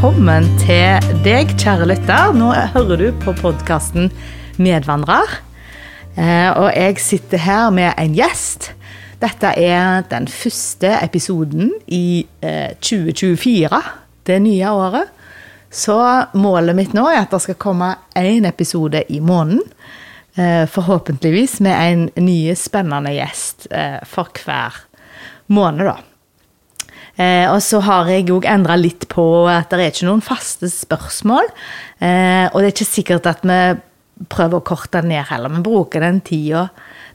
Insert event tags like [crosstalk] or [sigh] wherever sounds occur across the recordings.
velkommen til deg, kjære lytter. Nå hører du på podkasten Medvandrer. Eh, og jeg sitter her med en gjest. Dette er den første episoden i 2024, det nye året. Så målet mitt nå er at det skal komme én episode i måneden. Eh, forhåpentligvis med en ny spennende gjest eh, for hver måned, da. Eh, og så har jeg òg endra litt på at det er ikke noen faste spørsmål. Eh, og det er ikke sikkert at vi prøver å korte ned heller. Vi bruker den tida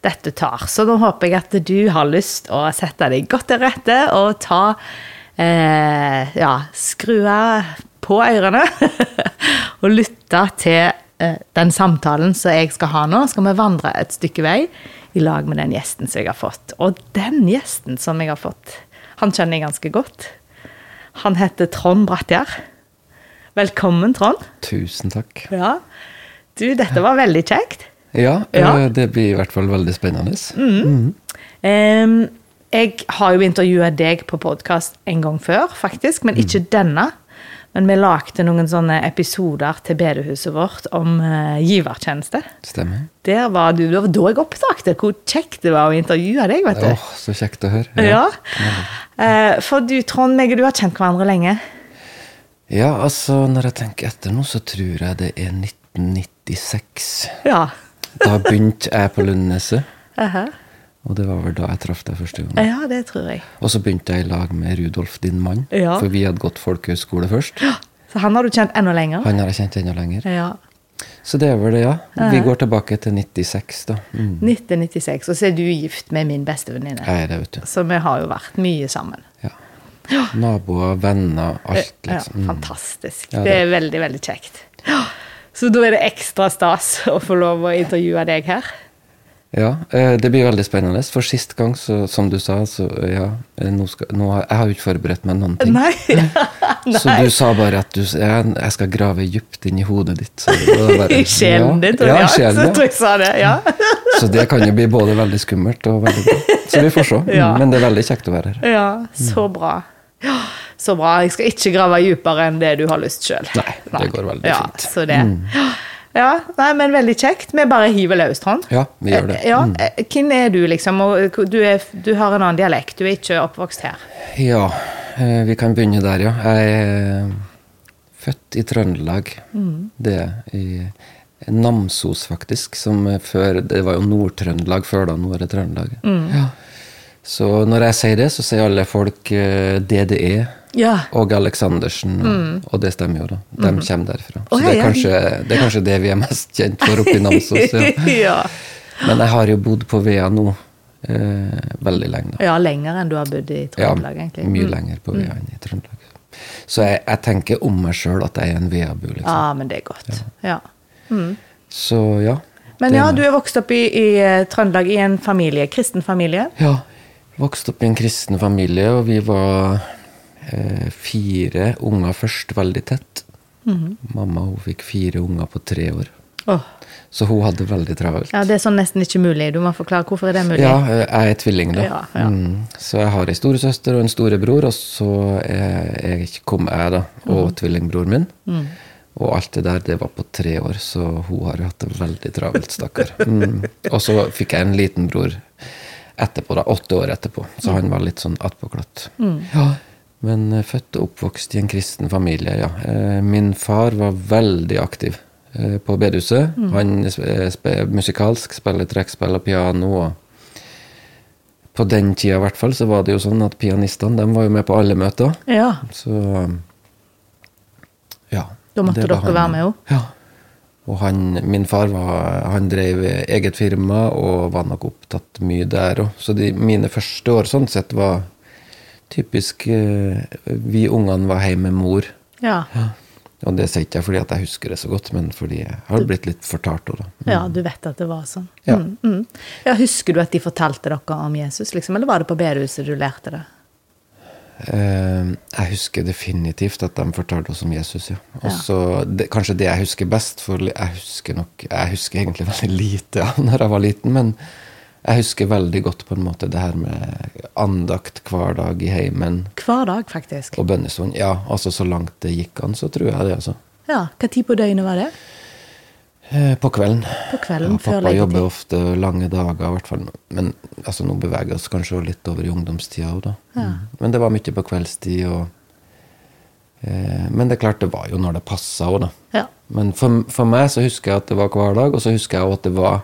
dette tar. Så nå håper jeg at du har lyst å sette deg godt til rette og ta eh, Ja, skru på ørene [laughs] og lytte til eh, den samtalen som jeg skal ha nå. Skal vi vandre et stykke vei i lag med den gjesten som jeg har fått. Og den gjesten som jeg har fått han kjenner jeg ganske godt. Han heter Trond Brattjær. Velkommen, Trond. Tusen takk. Ja. Du, dette var veldig kjekt. Ja, ja. Eh, det blir i hvert fall veldig spennende. Mm. Mm. Um, jeg har jo intervjua deg på podkast en gang før, faktisk, men ikke mm. denne. Men vi lagde noen sånne episoder til bedehuset vårt om uh, givertjeneste. Stemmer. Der var du, Det var da jeg oppdaget hvor kjekt det var å intervjue deg. vet du. Åh, så kjekt å høre. Ja. ja. Uh, for du, Trond, meg og du har kjent hverandre lenge? Ja, altså, når jeg tenker etter nå, så tror jeg det er 1996. Ja. da begynte jeg på Lundneset. [laughs] Uh -huh. Og det var vel da jeg traff deg første gang. Ja, det tror jeg. Og så begynte jeg i lag med Rudolf, din mann. Ja. For vi hadde gått folkehøyskole først. Ja, Så han har du kjent enda lenger? Han har jeg kjent enda lenger. Ja. Så det er vel det, ja. Vi går tilbake til 96, da. Mm. 1996. Og så er du gift med min bestevenninne. Jeg er det, vet du. Så vi har jo vært mye sammen. Ja. Naboer, venner, alt, liksom. Ja, fantastisk. Ja, det... det er veldig, veldig kjekt. Så da er det ekstra stas å få lov å intervjue deg her. Ja, eh, det blir veldig spennende. For sist gang, så, som du sa, så ja eh, nå skal, nå har, Jeg har jo ikke forberedt meg noen ting. Nei. [laughs] [laughs] Nei. Så du sa bare at du, jeg, jeg skal grave dypt inn i hodet ditt. Bare, [laughs] I sjelen din, tror jeg. Ja, sjelen, ja. Så jeg sa det, ja. så det kan jo bli både veldig skummelt og veldig bra. Så vi får se. Ja. Men det er veldig kjekt å være her. Ja, så bra. Ja, så bra. Jeg skal ikke grave dypere enn det du har lyst sjøl. Nei, det går veldig fint. Ja, så det. Mm. Ja, nei, men veldig kjekt. Vi bare hiver løs, Trond. Ja, vi gjør det. Ja, mm. Hvem er du, liksom? Du, er, du, har en annen dialekt. Du er ikke oppvokst her. Ja, eh, vi kan begynne der, ja. Jeg er født i Trøndelag. Mm. Det i Namsos, faktisk. Som før Det var jo Nord-Trøndelag før, da. Nå er det Trøndelag. Mm. Ja. Så når jeg sier det, så sier alle folk eh, DDE ja. og Aleksandersen. Mm. Og det stemmer jo, da. De mm. kommer derfra. Så oh, det, er kanskje, det, er kanskje, det vi er mest kjent for oppe i Namsos. Ja. [laughs] ja. Men jeg har jo bodd på Vea nå eh, veldig lenge. da. Ja, lenger enn du har bodd i Trøndelag, egentlig. Ja, mye mm. lenger på Vea mm. enn i Trøndelag. Så jeg, jeg tenker om meg sjøl at jeg er en Vea-bu. Liksom. Ja, men det er godt. Ja. Mm. Så ja. Men ja, du er vokst opp i, i uh, Trøndelag i en familie, kristen familie? Ja, vokste opp i en kristen familie, og vi var eh, fire unger først veldig tett. Mm -hmm. Mamma hun fikk fire unger på tre år. Oh. Så hun hadde veldig travelt. Ja, Det er sånn nesten ikke mulig. Du må forklare hvorfor er det mulig. Ja, jeg er tvilling, da. Ja, ja. Mm. Så jeg har ei storesøster og en storebror, og så jeg, kom jeg da, og mm. tvillingbror min. Mm. Og alt det der, det var på tre år, så hun har hatt det veldig travelt, stakkar. Mm. Og så fikk jeg en liten bror etterpå, da, åtte år etterpå, så mm. han var litt sånn attpåklatt. Mm. Ja. Men uh, født og oppvokst i en kristen familie, ja. Uh, min far var veldig aktiv uh, på bedehuset. Mm. Han er musikalsk, spiller trekkspill og piano. og på den tida i hvert fall, så var det jo sånn at pianistene de var jo med på alle møter. Ja. Så ja. Da måtte dere han, være med òg? Ja. Og han, min far var, han drev eget firma og var nok opptatt mye der òg. Så de, mine første år sånn sett var typisk eh, Vi ungene var hjemme med mor. Ja. ja. Og det sier ikke jeg fordi at jeg husker det så godt, men fordi jeg har blitt litt fortalt det. Mm. Ja, du vet at det var sånn. Ja. Mm, mm. ja. Husker du at de fortalte dere om Jesus, liksom, eller var det på bedehuset du lærte det? Uh, jeg husker definitivt at de fortalte oss om Jesus, ja. Også, det, kanskje det jeg husker best, for jeg husker nok Jeg husker egentlig [laughs] veldig lite ja, når jeg var liten, men Jeg husker veldig godt på en måte det her med andakt hver dag i heimen Hver dag, faktisk. og bønnestund. Ja, altså så langt det gikk an, så tror jeg det, altså. Ja, Hva tid på døgnet var det? Eh, På kvelden. På kvelden Ja, før pappa jobber leggetid. ofte lange dager, i hvert fall. Men altså, nå beveger vi oss kanskje litt over i ungdomstida òg, da. Ja. Men det var mye på kveldstid. Og, eh, men det er klart, det var jo når det passa òg, da. Ja. Men for, for meg så husker jeg at det var hver dag, og så husker jeg at det var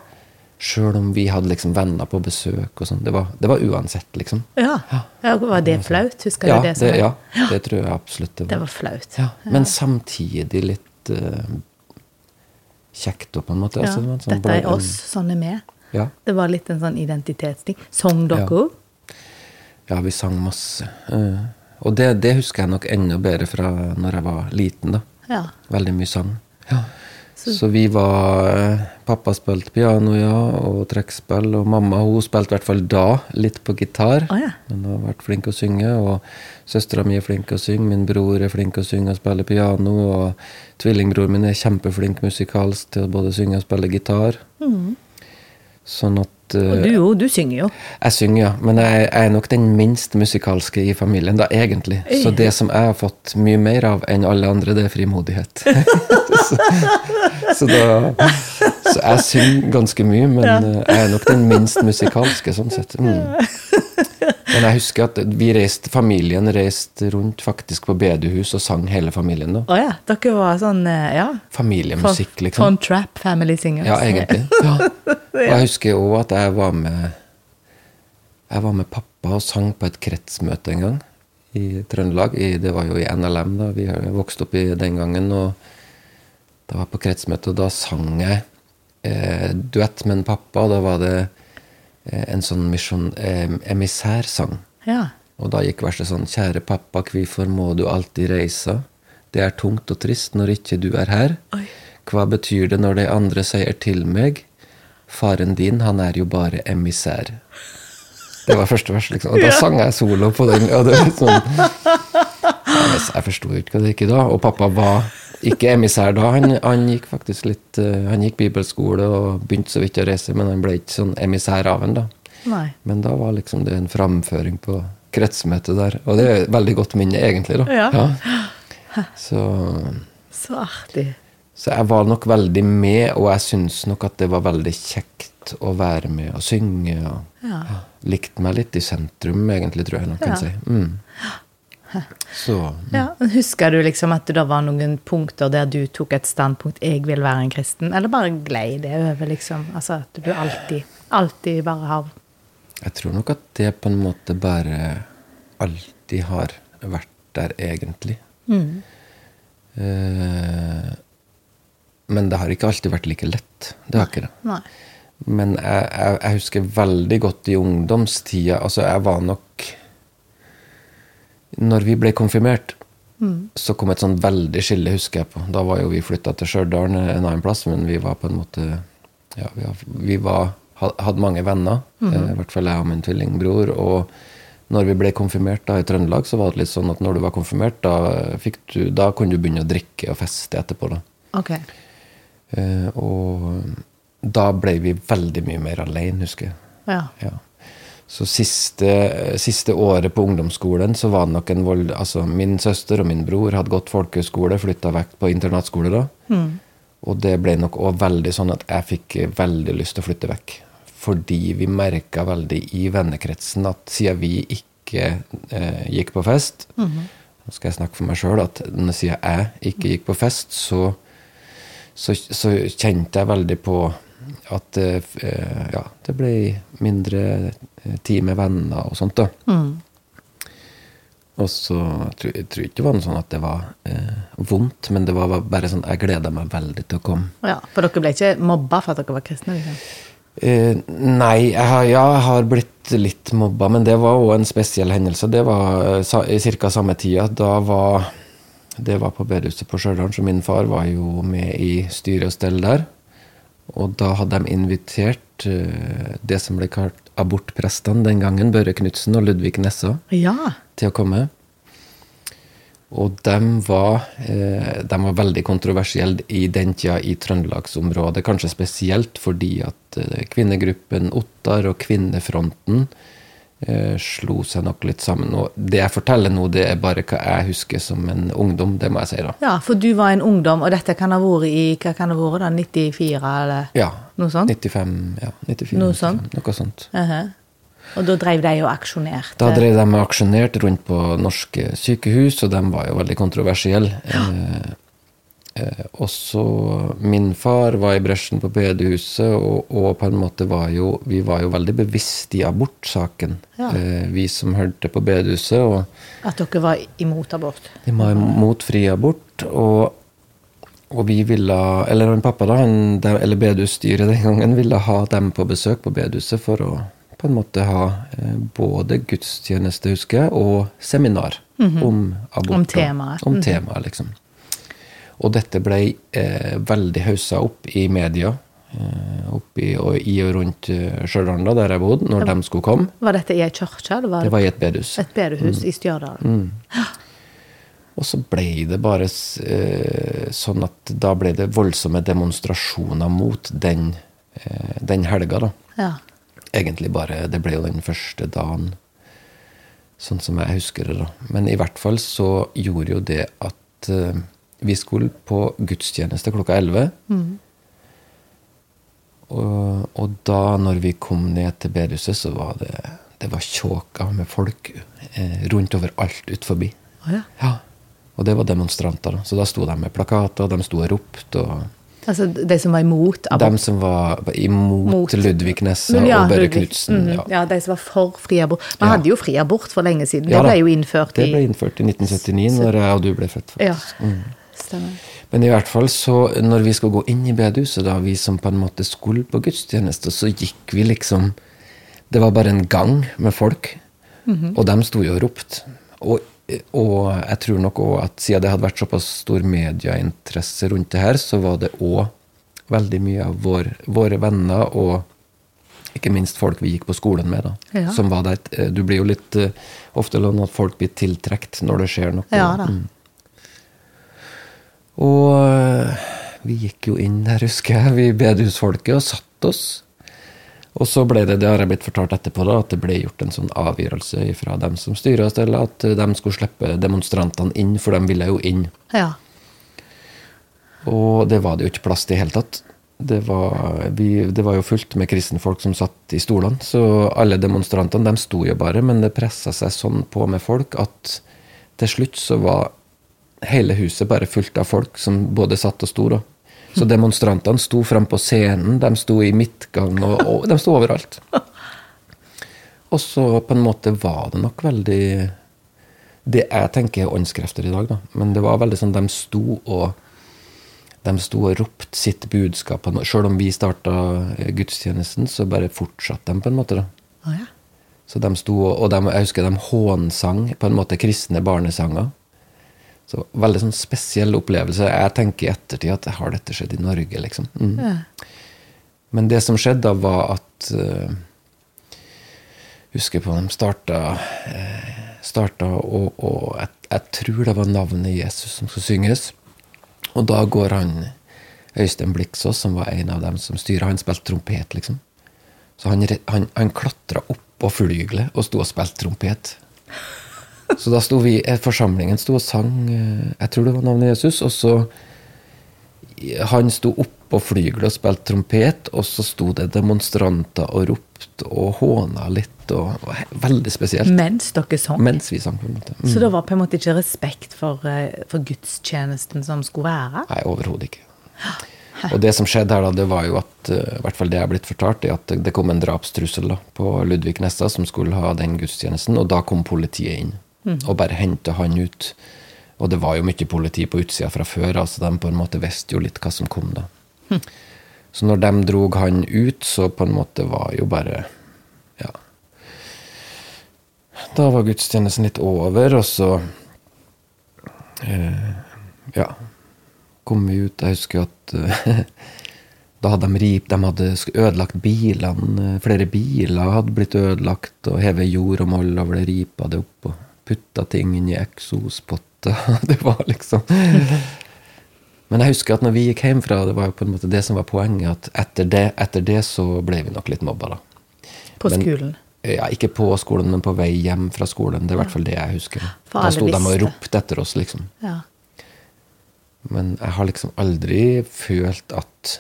Sjøl om vi hadde liksom venner på besøk og sånn. Det, var- det var uansett, liksom. Ja. ja. Var det flaut? Husker du det? som Det, ja, det tror jeg absolutt det Det var. var flaut. Ja, men samtidig litt eh, kjekt òg, på en måte. Ja, Altså, det var en sånn Dette er oss, sånn er vi. Ja. Det var litt en sånn identitetsting. Sang dere Ja. òg? Ja, vi sang masse. Uh, og det, det husker jeg nok enda bedre fra når jeg var liten. da. Ja. Veldig mye sang. Ja. Så, vi var eh, Pappa spilte piano, ja, og trekkspill. Og mamma hun spilte i hvert fall da litt på gitar. Oh, ja. Men hun har vært flink å synge. Og søstera mi er flink å synge, min bror er flink å synge og spille piano. Og tvillingbroren min er kjempeflink musikalsk til å både synge og spille gitar. Sånn at eh, Og du jo, du synger jo. jeg synger, ja. Men jeg, jeg er nok den minst musikalske i familien, da, egentlig. Så det som jeg har fått mye mer av enn alle andre, det er frimodighet. [laughs] så, så da Så jeg synger ganske mye, men eh, jeg er nok den minst musikalske, sånn sett. Mm. Men jeg husker at vi reiste, familien reiste rundt faktisk på bedehus og sang hele familien. da. Å ja. Dere var sånn eh, ja. Familiemusikk, liksom. Sånn trap family singers. Ja, egentlig. [laughs] Ja. Og jeg husker òg at jeg var med Jeg var med pappa og sang på et kretsmøte en gang i Trøndelag. I, det var jo i NLM, da. Vi vokste opp i den gangen. Og da var jeg på kretsmøte, og da sang jeg eh, duett med en pappa. Og da var det en sånn misjon, eh, emissærsang. Ja. Og da gikk verset sånn Kjære pappa, hvorfor må du alltid reise? Det er tungt og trist når ikke du er her. Oi. Hva betyr det når de andre sier til meg? Faren din, han er jo bare emissær. Det var første vers, liksom. Og da sang jeg solo på den. Og det var sånn ja, Jeg forsto ikke hva det gikk i da. Og pappa var ikke emissær da. Han, han gikk faktisk litt eh, Han gikk bibelskole og begynte så vidt å reise, men han ble ikke sånn emissær av en da. Nei. Men da var liksom det en framføring på kretsmøtet der. Og det er et veldig godt minne, egentlig. da. Ja. Så, Så artig. så jeg var nok veldig med, og jeg syns nok at det var veldig kjekt å være med og synge. Og Ja. likte meg litt i sentrum, egentlig, tror jeg nok kan Ja. si. Mm. Så Ja. Husker du liksom at det var noen punkter der du tok et standpunkt 'jeg vil være en kristen', eller bare glei det over, liksom? Altså at du alltid, alltid bare har jeg tror nok at det på en måte bare alltid har vært der, egentlig. Mm. Eh, men det har ikke alltid vært like lett. Det har ikke det. Nei. Men jeg, jeg, jeg husker veldig godt i ungdomstida Altså, jeg var nok Når vi ble konfirmert, så kom et sånn veldig skille, husker jeg på. Da var jo vi flytta til Stjørdal, en annen plass, men vi var på en måte Ja, vi, var, hadde mange venner, mm. i hvert fall jeg og min tvillingbror. Og når vi ble konfirmert da i Trøndelag, så var det litt sånn at når du var konfirmert, da, du, da kunne du begynne å drikke og feste etterpå. da. Okay. Eh, og da ble vi veldig mye mer alene, husker jeg. Ja. Ja. Så siste, siste året på ungdomsskolen så var det nok en vold Altså, min søster og min bror hadde gått folkehøyskole, flytta vekk på internatskole da. Og det ble nok òg veldig sånn at jeg fikk veldig lyst til å flytte vekk. Fordi vi merka veldig i vennekretsen at siden vi ikke eh, gikk på fest Nå skal jeg snakke for meg sjøl, at siden jeg ikke gikk på fest, så så, så kjente jeg veldig på at eh, eh, ja, det ble mindre tid med venner og sånt. da. Og så jeg tror jeg tror ikke det var noe sånn at det var eh, vondt, men det var bare sånn jeg gleda meg veldig til å komme. ja. For dere ble ikke mobba for at dere var kristne? liksom? Eh, nei, jeg har, ja, jeg har blitt litt mobba, men det var òg en spesiell hendelse. Det var eh, sa, i ca. samme tida. Da var Det var på bedehuset på Stjørdal, så min far var jo med i styre og stell der. Og da hadde de invitert eh, det som ble kalt abortprestene den gangen, Børre Knutsen og Ludvig Nessa, Ja. til å komme. Og de var, eh, de var veldig kontroversielle i den tida i trøndelagsområdet. Kanskje spesielt fordi at eh, kvinnegruppen Ottar og Kvinnefronten eh, slo seg nok litt sammen. Og det jeg forteller nå, det er bare hva jeg husker som en ungdom. Det må jeg si, da. Ja, for du var en ungdom, og dette kan ha vært i hva kan det ha vært da, 94 eller Ja. noe sånt? 95, ja. 94, Noe 95, sånt? Noe sånt. Mhm. Og da drev de og aksjonerte? Da drev de aksjonert rundt på norske sykehus, og de var jo veldig kontroversielle. Eh, eh, også min far var i bresjen på bedehuset, og, og på en måte var jo Vi var jo veldig bevisst i abortsaken, Ja. eh, vi som hørte på bedehuset. Og At dere var imot abort? de var imot fri abort. Og, og vi ville Eller han pappa, da, han, eller bedehusstyret den gangen, ville ha dem på besøk på bedehuset for å på en måte ha eh, både gudstjeneste, husker jeg, og seminar om abort. Om temaet. Om temaet, liksom. Og dette ble eh, veldig haussa opp i media. Eh, opp i, og, i og rundt uh, Stjørdal, der jeg bodde, når de skulle komme. Var dette i ei kirke? Det var i et bedehus. et bedehus i Stjørdal? Og så ble det bare eh, sånn at da ble det voldsomme demonstrasjoner mot den, eh, den helga, da. Ja. Egentlig bare Det ble jo den første dagen, sånn som jeg husker det, da. Men i hvert fall så gjorde jo det at eh, vi skulle på gudstjeneste klokka elleve. Og, og da, når vi kom ned til bedehuset, så var det det var tjåka med folk eh, rundt overalt ut forbi. Å ja. Ja. Og det var demonstranter. Så da sto de med plakater, og de sto og ropte. og Altså de som var imot abort? De som var imot, Mot- Ludvig Nessa ja, og Børre. Knutsen. Mm, ja. ja, de som var for fri abort. Man Ja. hadde jo fri abort for lenge siden. Det ble jo innført i Det ble innført i 1979, når jeg og du ble født. Faktisk. Stemmer. Men i hvert fall så, når vi skal gå inn i bedehuset, da, vi som på en måte skulle på gudstjeneste, så gikk vi liksom Det var bare en gang med folk, og de sto jo og ropte. Og, og jeg tror nok òg at siden det hadde vært såpass stor medieinteresse rundt det her, så var det òg veldig mye av vår, våre venner og ikke minst folk vi gikk på skolen med, da, Ja. som var der. Du blir jo litt eh, ofte sånn at folk blir tiltrukket når det skjer noe. Ja da. Mm. Og øh, vi gikk jo inn der, husker jeg, vi bedehusfolket, og satte oss. Og så ble det, det har jeg blitt fortalt etterpå, da, at det ble gjort en sånn avgjørelse fra dem som styrer oss, eller at øh, de skulle slippe demonstrantene inn, for de ville jo inn. Ja. Og det var det jo ikke plass til i hele tatt. Det var, vi, det var jo fullt med kristenfolk som satt i stolene, så alle demonstrantene de sto jo bare, men det pressa seg sånn på med folk at til slutt så var hele huset bare fullt av folk som både satt og sto. da. Så demonstrantene sto fram på scenen, de sto i midtgang, og, og de sto overalt. Og så på en måte var det nok veldig Det jeg tenker er åndskrefter i dag, da. Men det var veldig sånn de sto og de sto og ropte sitt budskap. Sjøl om vi starta gudstjenesten, så bare fortsatte de på en måte. da. Oh, ja. Så de sto, og de, jeg husker de hånsang på en måte kristne barnesanger. Så Veldig sånn spesiell opplevelse. Jeg tenker i ettertid at har dette skjedd i Norge, liksom. Mm. Ja. Men det som skjedde da, var at uh, Husker på de starta, uh, starta og, og jeg, jeg tror det var navnet Jesus som skulle synges. Og da går han Øystein Bliksås, som var en av dem som styrer, han spilte trompet, liksom. Så han, han, han klatra opp på flygelet og sto og spilte trompet. Så da sto vi, eh, forsamlingen sto og sang eh, Jeg tror det var navnet Jesus. Og så Han sto opp på flygelet og spilte trompet, og så sto det demonstranter og ropte og håna litt. og Veldig spesielt. Mens dere sang? Mens vi sang, på en måte. Mm. Så det var på en måte ikke respekt for, eh, for gudstjenesten som skulle være? Nei, overhodet ikke. Og det som skjedde her, da, det var jo at i hvert fall det jeg er blitt fortalt, er at det- det kom en drapstrussel da, på Ludvig Nessa, som skulle ha den gudstjenesten, og da kom politiet inn og bare hente han ut. Og det var jo mye politi på utsida fra før, altså de på en måte visste jo litt hva som kom da. Så når de drog han ut, så på en måte var jo bare Ja. Da var gudstjenesten litt over, og så eh, Ja kom vi ut. Jeg husker at eh, [laughs] da hadde de rip, de hadde ødelagt bilene. eh, Flere biler hadde blitt ødelagt, og hevet jord og moll over det ripa det opp og putta ting inn i eksospotter. [laughs] Det var liksom Men jeg husker at når vi gikk hjemmefra, det var jo på en måte det som var poenget, at etter det, etter det så ble vi nok litt mobba, da. På Men- skolen. Ja, ikke på skolen, men på vei hjem fra skolen. Det er i hvert fall det jeg husker. For Da sto de og ropte etter oss, liksom. Ja. Men jeg har liksom aldri følt at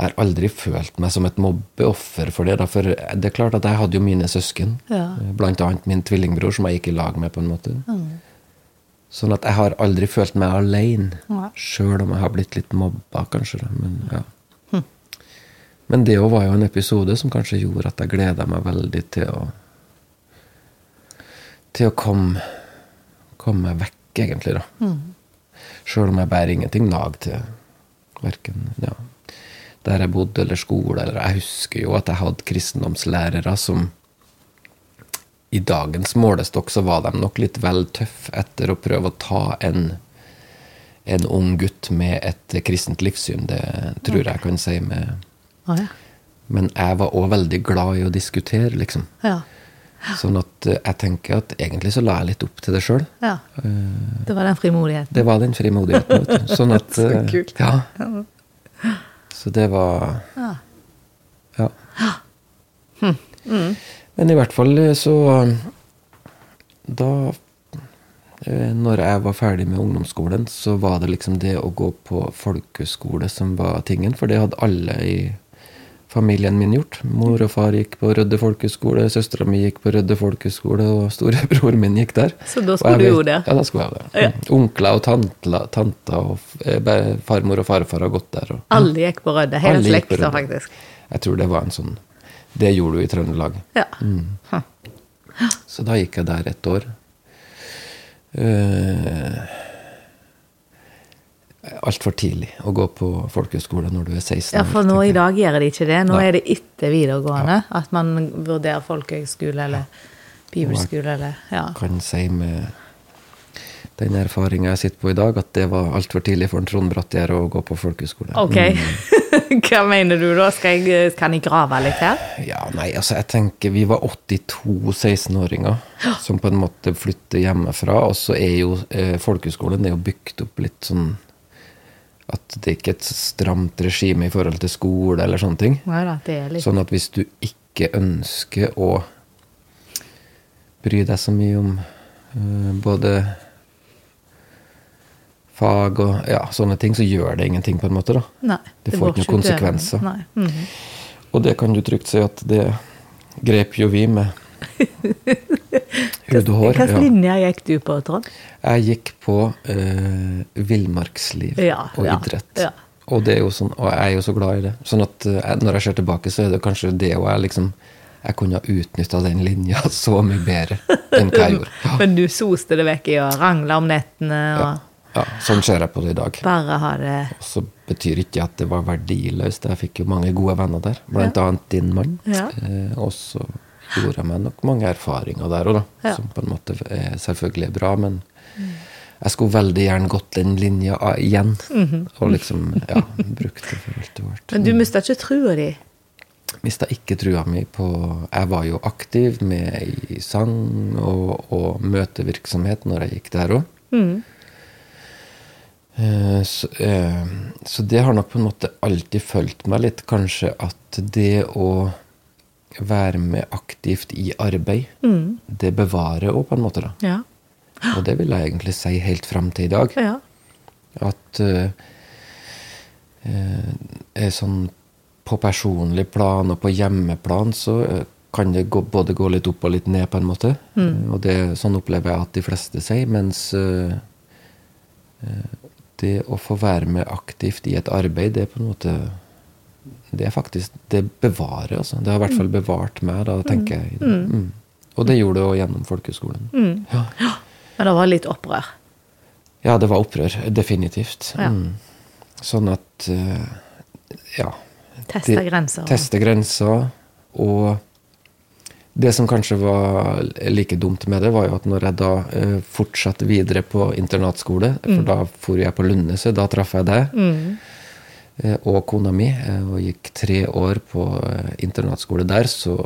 Jeg har aldri følt meg som et mobbeoffer for det. Da. For det er klart at jeg hadde jo mine søsken. Ja. Blant annet min tvillingbror, som jeg gikk i lag med, på en måte. Sånn at jeg har aldri følt meg alene. Nei. Sjøl om jeg har blitt litt mobba, kanskje. Da. Men, ja. Men det òg var jo en episode som kanskje gjorde at jeg gleda meg veldig til å Til å komme, komme meg vekk, egentlig, da. Sjøl om jeg bærer ingenting nag til verken ja, der jeg bodde eller skole. Eller jeg husker jo at jeg hadde kristendomslærere som I dagens målestokk så var de nok litt vel tøffe etter å prøve å ta en, en ung gutt med et kristent livssyn. Det tror jeg kan si med ah, ja. Men jeg var òg veldig glad i å diskutere, liksom. Ja. Sånn at eh, jeg tenker at egentlig så la jeg litt opp til det sjøl. ja. Det var den frimodigheten. Det var den frimodigheten. vet du. Sånn at [laughs] Så eh, kult. Ja. Så det var Ja. Ja. [gasps] Men i hvert fall eh, så Da eh, når jeg var ferdig med ungdomsskolen, så var det liksom det å gå på folkeskole som var tingen. For det hadde alle i familien min gjort. Mor og far gikk på Rødde folkeskole, søstera mi gikk på Rødde folkeskole, og storebror min gikk der. Så da skulle jeg du jo det. Ja, da skulle jeg det. Ja. Mm. Onkler og tantler, tanter og eh, farmor og farfar har gått der. Og, Alle gikk på Rødde. Hele slekta, faktisk. Jeg tror det var en sånn Det gjorde du i Trøndelag. Ja. Mm. Så da gikk jeg der et år. Uh, Altfor tidlig å gå på folkehøyskole når du er 16 ja, for nå i dag gjør de ikke det. Nå Nei. er det etter videregående at man vurderer folkehøyskole eller bibelskole eller Ja. kan si med den erfaringa jeg sitter på i dag, at det var altfor tidlig for en Trond Brattgjerd å gå på folkehøyskole. Ok. [laughs] Hva mener du da? Skal jeg, kan jeg grave litt her? Ja, nei, altså jeg tenker Vi var 82 16-åringer som på en måte flytter hjemmefra. Og så er jo eh, folkehøyskolen er jo bygd opp litt sånn at det ikke er et stramt regime i forhold til skole eller sånne ting. Nei da, det er litt Sånn at hvis du ikke ønsker å bry deg så mye om uh, både fag og ja, sånne ting, så gjør det ingenting, på en måte. da. Nei. det får ikke noen konsekvenser. Nei. -hmm. Og det kan du trygt si at det grep jo vi med [laughs] hud og hår. Hvilken Ja. linje gikk du på, Trond? Jeg gikk på eh, villmarksliv Ja, og ja, idrett. ja. Og, sånn, og jeg er jo så glad i det. Sånn at eh, når jeg ser tilbake, så er det kanskje det og jeg liksom Jeg kunne ha utnytta den linja [laughs] så mye bedre enn hva jeg gjorde. Ja, [laughs] Men du soste det vekk i å rangle om nettene og ja, ja, sånn ser jeg på det i dag. bare ha det Og så betyr ikke at det var verdiløst. Jeg fikk jo mange gode venner der, blant annet din mann. Ja. Eh, og så gjorde jeg meg nok mange erfaringer der òg, da. Ja. Som på en måte er selvfølgelig er bra, men jeg skulle veldig gjerne gått den linja igjen. Og liksom, ja, brukt det for alt det var. Men du mista ikke trua di? Mista ikke trua mi på Jeg var jo aktiv med i sang og, og møtevirksomhet når jeg gikk der òg. Mm. Eh, Så, eh, så det har nok på en måte alltid fulgt meg litt, kanskje at det å være med aktivt i arbeid, det bevarer òg, på en måte. da. Ja. Og det vil jeg egentlig si helt fram til i dag. ja. At uh, er sånn på personlig plan og på hjemmeplan så eh, kan det gå, både gå litt opp og litt ned, på en måte. Mm. og det, sånn opplever jeg at de fleste sier. Mens det å få være med aktivt i et arbeid, det er på en måte Det er faktisk Det bevarer, altså. Det har i hvert fall bevart meg, da, tenker jeg. Mm. Og det gjorde det òg gjennom folkehøgskolen. Ja. Men det var litt opprør. Ja, det var opprør. Definitivt. Ja. Mm. Sånn at eh, Ja. Teste grenser. Teste grenser. Og det som kanskje var like dumt med det, var jo at når jeg da eh, fortsatte videre på internatskole, for da for jeg på Lundeset, da traff jeg deg Mm. Eh, og kona mi, eh, og gikk tre år på eh, internatskole der, så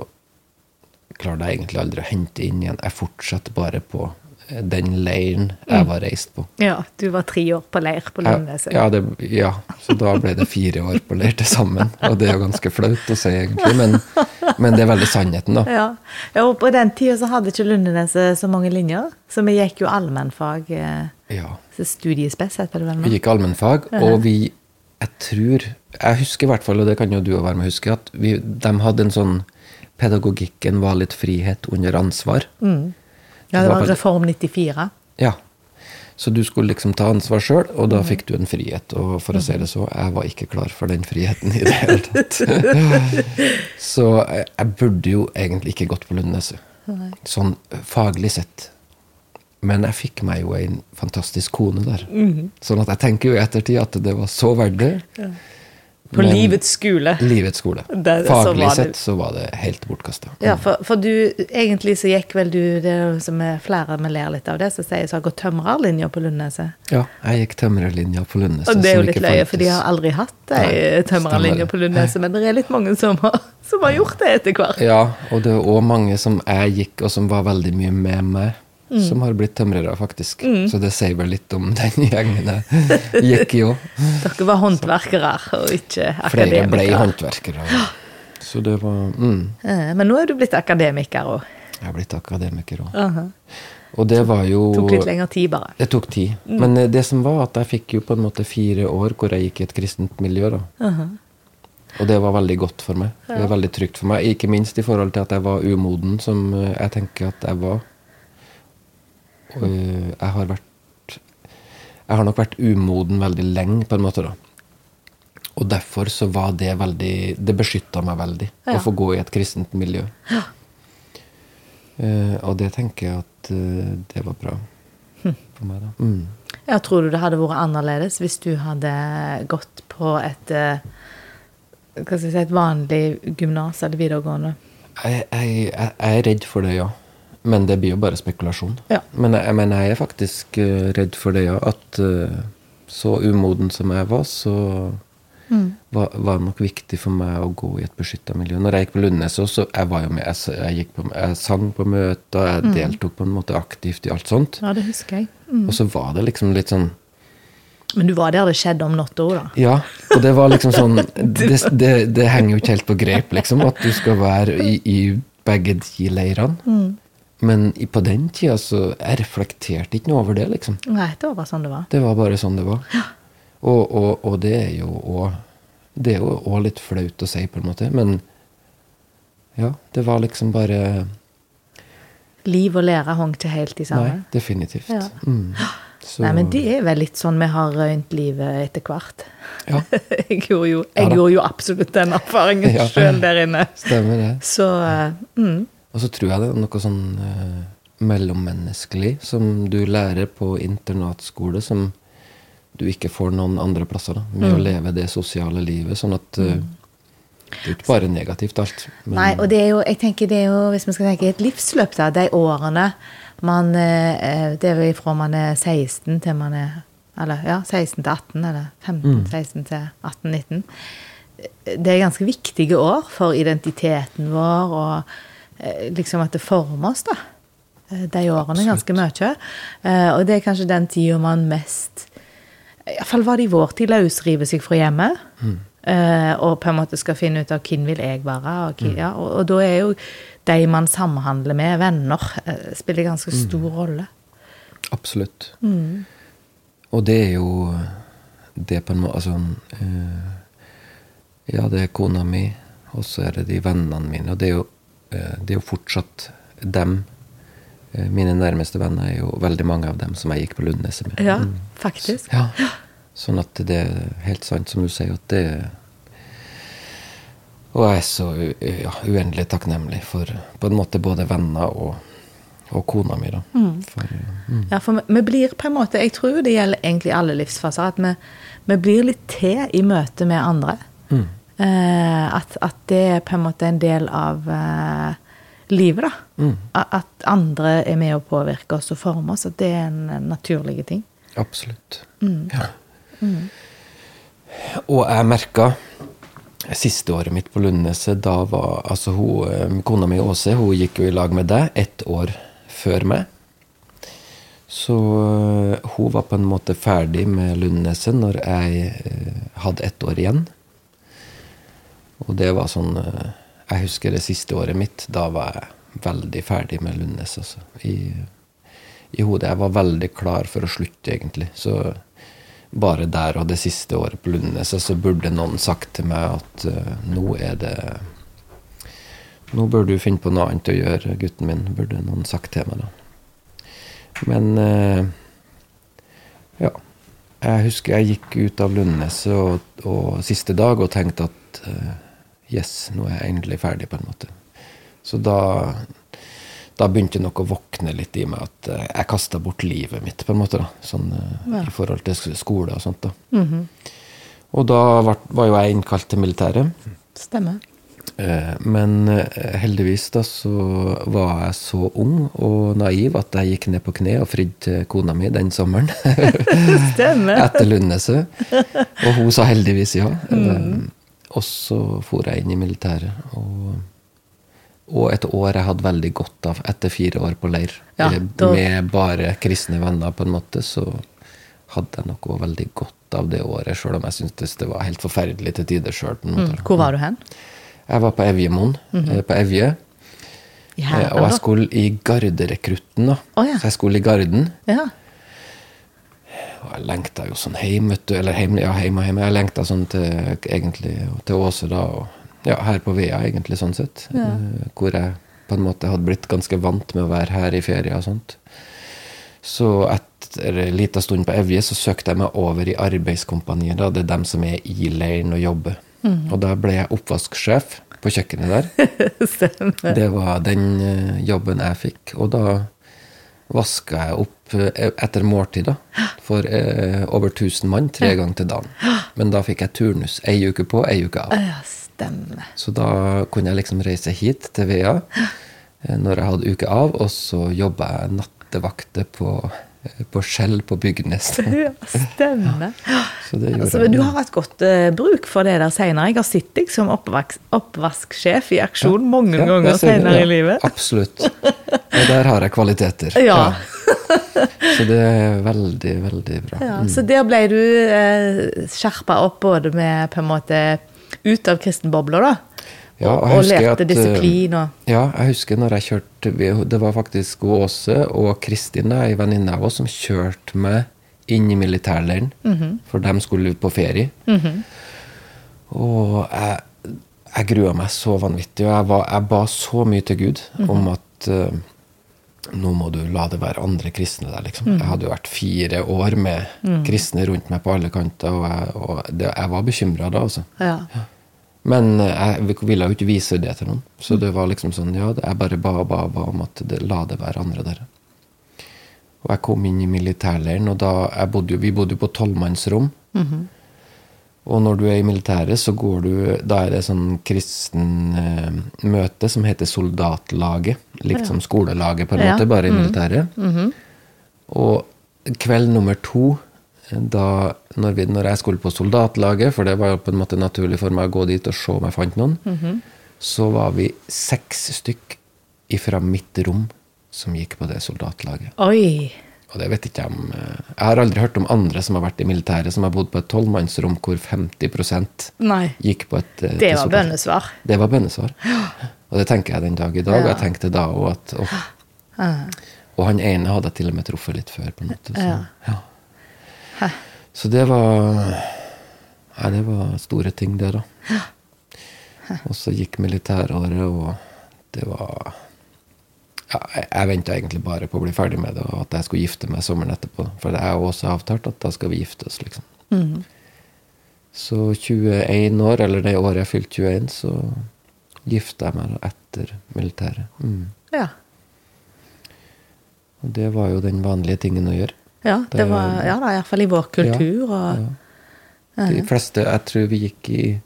klarte jeg egentlig aldri å hente inn igjen. Jeg fortsatte bare på den leiren jeg var reist på. Ja, du var tre år på leir på Lundeneset. Ja, det, ja, så da ble det fire år på leir til sammen. Og det er jo ganske flaut å si, egentlig, men, men det er veldig sannheten, da. Ja. ja, og på den tida så hadde ikke Lundeneset så mange linjer, så vi gikk jo allmennfag. Eh, Ja. studiespes, heter det vel Vi gikk allmennfag, og vi Jeg tror Jeg husker i hvert fall, og det kan jo du også være med å huske, at vi, de hadde en sånn Pedagogikken var litt frihet under ansvar. Ja, det var Reform 94. Ja. Så du skulle liksom ta ansvar sjøl, og da fikk du en frihet. Og for å si det så, jeg var ikke klar for den friheten i det hele tatt. [laughs] så jeg, jeg burde jo egentlig ikke gått på Lundneset, sånn faglig sett. Men jeg fikk meg jo en fantastisk kone der. Sånn at jeg tenker jo i ettertid at det var så verdt det. På Men- livets skole. Livets skole. Det- Faglig så sett så var det helt bortkasta. Ja, for, for du, egentlig så gikk vel du, det som er flere vi ler litt av det, som sier så har gått tømrerlinja på Lundneset? Ja, jeg gikk tømrerlinja på Lundneset. Og det er jo litt løye, for de har aldri hatt ei tømrerlinje på Lundneset, men det er litt mange som har, som har gjort det etter hvert. Ja, og det er òg mange som jeg gikk, og som var veldig mye med meg, Mm. som har blitt tømrere, faktisk. Så det sier vel litt om den [laughs] gjengen jeg gikk i òg. Dere var håndverkere og ikke akademikere. Flere ble håndverkere. Så det var mm, Eh, Men nå er du blitt akademiker òg. Jeg har blitt akademiker òg. Og det var jo Tok litt lengre tid, bare. Det tok tid. Men eh, det som var at jeg fikk jo på en måte fire år hvor jeg gikk i et kristent miljø. da. Og det var veldig godt for meg. Det var veldig trygt for meg. Ikke minst i forhold til at jeg var umoden, som eh, jeg tenker at jeg var. Eh, jeg har vært Jeg har nok vært umoden veldig lenge, på en måte, da. Og derfor så var det veldig Det beskytta meg veldig Ja. å få gå i et kristent miljø. Eh, og det tenker jeg at uh, det var bra for meg, da. Mm. Ja, tror du det hadde vært annerledes hvis du hadde gått på et uh, hva skal jeg si, et vanlig gymnas eller videregående? Jeg, jeg, jeg jeg er redd for det, ja. Men det blir jo bare spekulasjon. Ja. Men, jeg, men jeg er faktisk eh, redd for det, ja. At eh, så umoden som jeg var, så var, var det nok viktig for meg å gå i et beskytta miljø. Når jeg gikk på Lundnes også, jeg var jo med, jeg, jeg, på, jeg sang på møter, jeg deltok på en måte aktivt i alt sånt. Ja, det husker jeg. Og så var det liksom litt sånn Men du var der det skjedde om natta òg, da? Ja, og det var liksom sånn [laughs] Det, det, det henger jo ikke helt på grep, liksom, at du skal være i, i begge de leirene. Men på den tida så jeg reflekterte ikke noe over det, liksom. Nei, det var bare sånn det var. Det var bare sånn det var. Og, og, og det er jo òg Det er jo òg litt flaut å si, på en måte, men ja, det var liksom bare Liv og lære hang ikke helt i sammen? Nei, definitivt. Ja. Mm. Så, Nei, men det er vel litt sånn vi har røynt livet etter hvert. Ja, [laughs] Jeg gjorde jo, jeg ja, gjorde jo absolutt den erfaringen [laughs] Ja. sjøl der inne. stemmer det. Så eh, mm, Og så tror jeg det er noe sånn eh, mellommenneskelig som du lærer på internatskole, som du ikke får noen andre plasser. da, Med å leve det sosiale livet. Sånn at eh, det er ikke bare negativt alt. Nei, og det er jo, jeg tenker det er jo, hvis vi skal tenke et livsløp, da, de årene man eh, Det er vel fra man er 16 til man er Eller ja, 16 til 18, eller 15, 16 til 18-19. Det er ganske viktige år for identiteten vår, og liksom at det former oss, da. Eh, De årene ganske mye. Eh, Og det er kanskje den tida man mest Iallfall var det i vår tid løsrive seg fra hjemmet. Mm. og på en måte skal finne ut av hvem vil jeg være. Og, hvem, ja, og, og da er jo de man samhandler med, venner, eh, spiller ganske stor rolle. Absolutt. Og det er jo det på en måte Altså eh, Ja, det er kona mi, og så er det de vennene mine. Og det er jo, eh, det er jo fortsatt dem. Eh, mine nærmeste venner er jo veldig mange av dem som jeg gikk på Lundneset med. Ja, Mm. faktisk. Ja. Sånn at det er helt sant som du sier, at det Og jeg er så ja, uendelig takknemlig for på en måte både venner og, og kona mi, da. For, mm. Ja, for vi, vi blir på en måte Jeg tror det gjelder egentlig alle livsfaser. At vi, vi blir litt til i møte med andre. Mm. Eh, at, at det er på en måte en del av eh, livet, da. Mm. At andre er med å påvirke oss og forme oss. At det er en, naturlig ting. Absolutt. Ja. Og jeg merka Siste året mitt på Lundneset, da var altså hun, eh, Kona mi Åse hun gikk jo i lag med deg ett år før meg. Så hun var på en måte ferdig med Lundneset når jeg hadde ett år igjen. Og det var sånn eh, Jeg husker det siste året mitt. Da var jeg veldig ferdig med Lundnes. Altså. I, I hodet. Jeg var veldig klar for å slutte, egentlig. Så bare der og det siste året på Lundnes så burde noen sagt til meg at uh, nå er det Nå bør du finne på noe annet å gjøre, gutten min, burde noen sagt til meg da. Men uh, ja. Jeg husker jeg gikk ut av Lundnes og, og siste dag og tenkte at uh, Yes, nå er jeg endelig ferdig, på en måte. Så da, da begynte nok å våkne litt i meg at uh, jeg kasta bort livet mitt, på en måte. da, sånn uh, Ja. I forhold til skole og sånt. da. Og da var, var jo jeg innkalt til militæret. Stemmer. Eh, Men eh, heldigvis da så var jeg så ung og naiv at jeg gikk ned på kne og fridde til kona mi den sommeren. [laughs] Stemmer. [laughs] Etter Lundneset. Og hun sa heldigvis ja. Eh, Og så for jeg inn i militæret. Og, og et år jeg hadde veldig godt av etter fire år på leir. Ja, da- Med bare kristne venner, på en måte, så hadde jeg noe veldig godt av det året, sjøl om jeg syntes det var helt forferdelig til tider sjøl. Mm. Hvor var du hen? Jeg var på Evjemoen, eh, på Evje. I Eh, og jeg skulle i Garderekrutten, da. Oh, ja. Så jeg skulle i Garden. Ja. Jeg lengta jo sånn hjem, vet du. Eller hjem, ja, hjem og hjem. Jeg lengta sånn til, egentlig, til Åse, da. Og ja, her på Vea, egentlig, sånn sett. Ja. Eh, hvor jeg på en måte hadde blitt ganske vant med å være her i ferie og sånt. Så etter en liten stund på Evje så søkte jeg meg over i arbeidskompaniet. da. Det er dem som er i leiren og jobber. Mm. Og da ble jeg oppvasksjef på kjøkkenet der. [laughs] Det var den eh, jobben jeg fikk. Og da vaska jeg opp eh, etter måltid da, for eh, over 1000 mann tre ganger til dagen. Men da fikk jeg turnus. Ei uke på, ei uke av. Ja, stemmer. Så da kunne jeg liksom reise hit til Vea eh, når jeg hadde uke av, og så jobba jeg nattevakter på, på Skjell på Bygnes. [laughs] Ja, stemmer. Så det Altså, du har hatt godt uh, bruk for det der senere. Jeg har sett deg som oppvasksjef i aksjon mange Ja, ganger seinere ja. i livet. Absolutt. Og der har jeg kvaliteter. Ja. Så det er veldig, veldig bra. Ja, Så der ble du eh, skjerpa opp både med på en måte ut av kristenbobla, da. Ja, og, lærte at, eh, disiplin og Ja, jeg husker når jeg kjørte Det var faktisk Åse og Kristin, ei venninne av oss, som kjørte meg inn i militærleiren. Mhm. For de skulle ut på ferie. Og jeg, jeg grua meg så vanvittig. Og jeg, var, jeg ba så mye til Gud Mhm. om at uh, nå må du la det være andre kristne der, liksom. Mhm. Jeg hadde jo vært fire år med kristne rundt meg på alle kanter, og jeg, og det, jeg var bekymra da, altså. ja. Men eh, jeg ville jo ikke vise det til noen. Så det var liksom sånn, ja, jeg bare ba og ba, ba om at det, la det være andre der. Og jeg kom inn i militærleiren, og da bodde jo, vi bodde jo på tolvmannsrom. Og når du er i militæret, så går du Da er det sånn kristen eh, møte som heter Soldatlaget. Likt som skolelaget, på en måte, bare i militæret. Og kveld nummer to, da når, vi, når jeg skulle på soldatlaget, for det var jo på en måte naturlig for meg å gå dit og se om jeg fant noen, så var vi seks stykk ifra mitt rom som gikk på det soldatlaget. Oi. Og det vet ikke jeg om eh, Jeg har aldri hørt om andre som har vært i militæret, som har bodd på et tolvmannsrom hvor 50 Nei. gikk på et eh, Det var bønnesvar. Det var bønnesvar. [gasps] Og det tenker jeg den dag i dag. Og jeg tenkte da òg at åh. Og han ene hadde jeg til og med truffet litt før. på en måte. Så, Ja. Så det var Nei, det var store ting, det, da. Og så gikk militæråret, og det var ja, Jeg, venta egentlig bare på å bli ferdig med det, og at jeg skulle gifte meg sommeren etterpå. For jeg har også avtalt at da skal vi gifte oss, liksom. Så 21 år, eller det året jeg fylte 21, så gifta jeg meg etter militæret. Mm. Ja. Og det var jo den vanlige tingen å gjøre. Ja, det Det- var ja, da, fall i vår kultur. Og, De fleste, jeg tror vi gikk i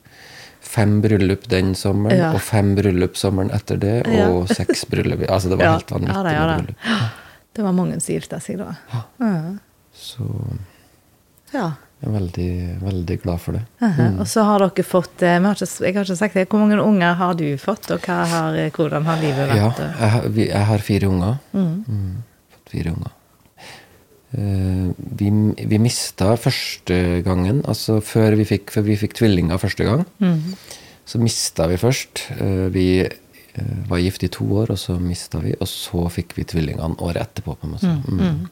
fem bryllup den sommeren, Ja. og fem bryllup sommeren etter det, og seks bryllup. Altså, det var Ja, helt vanvittig ja da, ja med bryllup. Det var mange som gifta seg da. Ja. Så ja. Jeg er veldig, veldig glad for det. Aha, Og så har dere fått eh, har ikke, Jeg har ikke sagt det. Hvor mange unger har du fått, og har, eh, hvordan har livet Ja, vært? jeg, har- jeg har fire unger. Mm, fått fire unger. Eh, vi, vi mista første gangen, altså før vi fikk, før vi fikk tvillinger første gang, så mista vi først. Eh, vi eh, var gift i to år, og så mista vi, og så fikk vi tvillingene året etterpå. på en måte. Mm.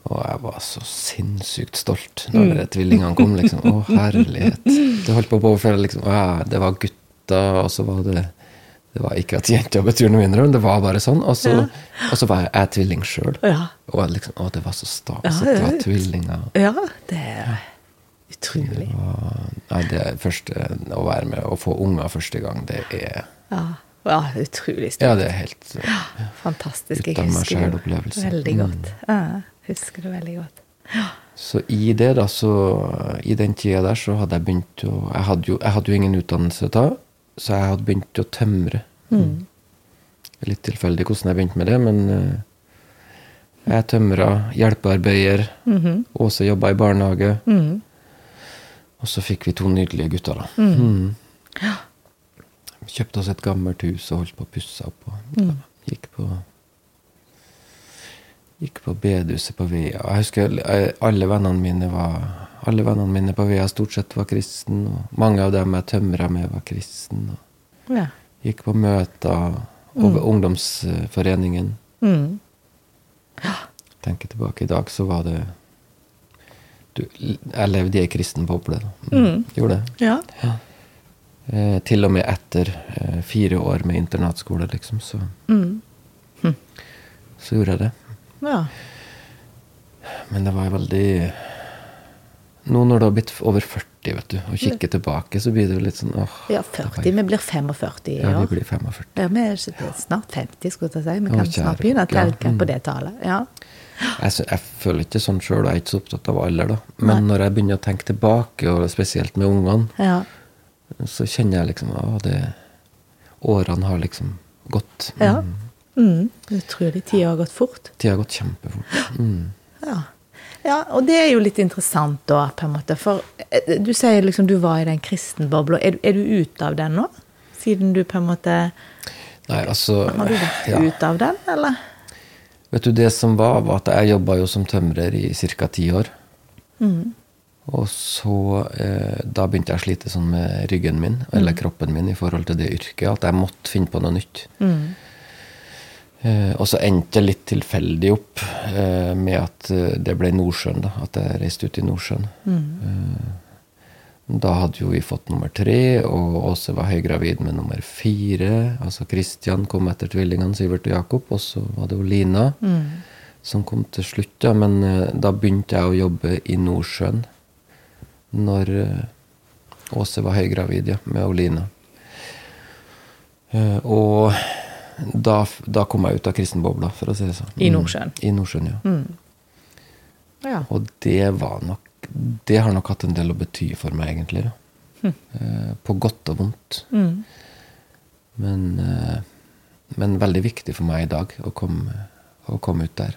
Og jeg var så sinnssykt stolt når mm. tvillingene kom. liksom, Å, herlighet. Det holdt på å påføre liksom, å, ja, det var gutter, og så var det Det var ikke at jenter betyr noe mindre, men det var bare sånn. Og så, og så var jeg, jeg tvilling sjøl. Ja. Og liksom, å, det var så stas Ja, at det var ja. tvillinger. Ja, det er utrolig. Og, nei, det første å være med og få unger første gang, det er Ja, ja utrolig stort. Ja, det er helt Fantastisk. Jeg husker det veldig veldig Mm. godt. Ja, husker det veldig godt. Så i det, da, så I den tida der så hadde jeg begynt å Jeg hadde jo, jeg hadde jo ingen utdannelse da, så jeg hadde begynt å tømre. Mm. Litt tilfeldig hvordan jeg begynte med det, men eh, jeg tømra, hjelpearbeider. Mhm. Åse jobba i barnehage. Mm. Og så fikk vi to nydelige gutter, da. Mm. Kjøpte oss et gammelt hus og holdt på å pusse opp. Og Mm. gikk på Gikk på bedehuset på Vea. Jeg husker alle vennene mine var alle vennene mine på Vea stort sett var kristne. Og mange av dem jeg tømra med, var kristne. Og Ja. gikk på møter over ungdomsforeningen. Mm. Tenker tilbake i dag, så var det du, Jeg levde i ei kristen boble. Mm. Gjorde det. ja. Eh, til og med etter eh, fire år med internatskole, liksom, så, Mm. så gjorde jeg det. ja. Men det var veldig Nå når du har blitt over 40, vet du, og kikker tilbake, så blir det jo litt sånn åh, Ja, 40. Vi blir 45 i år. Ja, vi blir 45. Ja, vi er snart 50, skulle jeg si. Vi kan snart begynne å telke Mm. på det tallet. Ja. Jeg, jeg føler ikke sånn sjøl, jeg er ikke så opptatt av alder, da. Men når jeg begynner å tenke tilbake, og spesielt med ungene, ja. så kjenner jeg liksom at det Årene har liksom gått. ja. Mm. Utrolig. Tida har gått fort. Tida har gått kjempefort. Mm. Ja. Ja, og det er jo litt interessant da, på en måte. For eh, du sier liksom du var i den kristenbobla. Er, er du ute av den nå? Siden du på en måte Nei, altså Har du vært ja. ute av den, eller? Vet du, det som var, var at jeg jobba jo som tømrer i ca. ti år. Mm. Og så eh, Da begynte jeg å slite sånn med ryggen min, eller kroppen min, i forhold til det yrket, at jeg måtte finne på noe nytt. Mm. Eh, og så endte det litt tilfeldig opp eh, med at eh, det ble Nordsjøen, da. At jeg reiste ut i Nordsjøen. Eh, da hadde jo vi fått nummer tre, og Åse var høygravid med nummer fire. Altså Kristian kom etter tvillingene Sivert og Jakob, og så var det jo Lina som kom til slutt. Ja. Men da begynte jeg å jobbe i Nordsjøen når Åse var høygravid ja, med Olina. Eh, og da, da kom jeg ut av kristenbobla, for å si det sånn. I Nordsjøen? I Nordsjøen, ja. Ja. Og det var nok Det har nok hatt en del å bety for meg, egentlig. Da. Eh, på godt og vondt. Mm. Men, eh, men veldig viktig for meg i dag å komme, å komme ut der.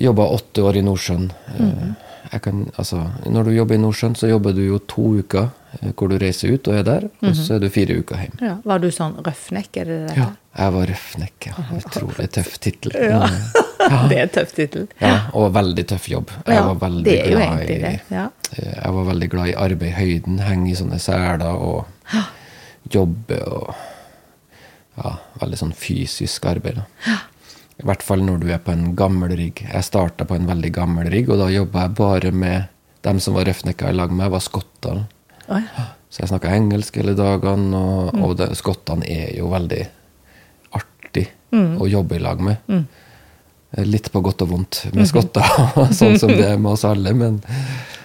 Jobba åtte år i Nordsjøen. Eh, Jeg kan, altså, når du jobber i Nordsjøen, så jobber du jo to uker eh, hvor du reiser ut og er der, og så er du fire uker hjemme. ja. Var du sånn røffnekk, er det det? Ja, jeg var røffnekk. Ja. Utrolig tøff tittel. Ja. [laughs] ja. det er tøff tittel. Ja, og veldig tøff jobb. Jeg var veldig det er jo glad egentlig i det. Ja. eh, Jeg var veldig glad i arbeid i høyden, henge i sånne seler og jobbe og Ja, veldig sånn fysisk arbeid. Da. I hvert fall når du er på en gammel rigg. Jeg starta på en veldig gammel rigg, og da jobba jeg bare med dem som var røffnekker i lag med var skotter. Oi. Så jeg snakka engelsk hele dagene, og, Mm. og det, skottene er jo veldig artig Mm. å jobbe i lag med. Mm. Litt på godt og vondt med skotter, [laughs] sånn som det er med oss alle, men,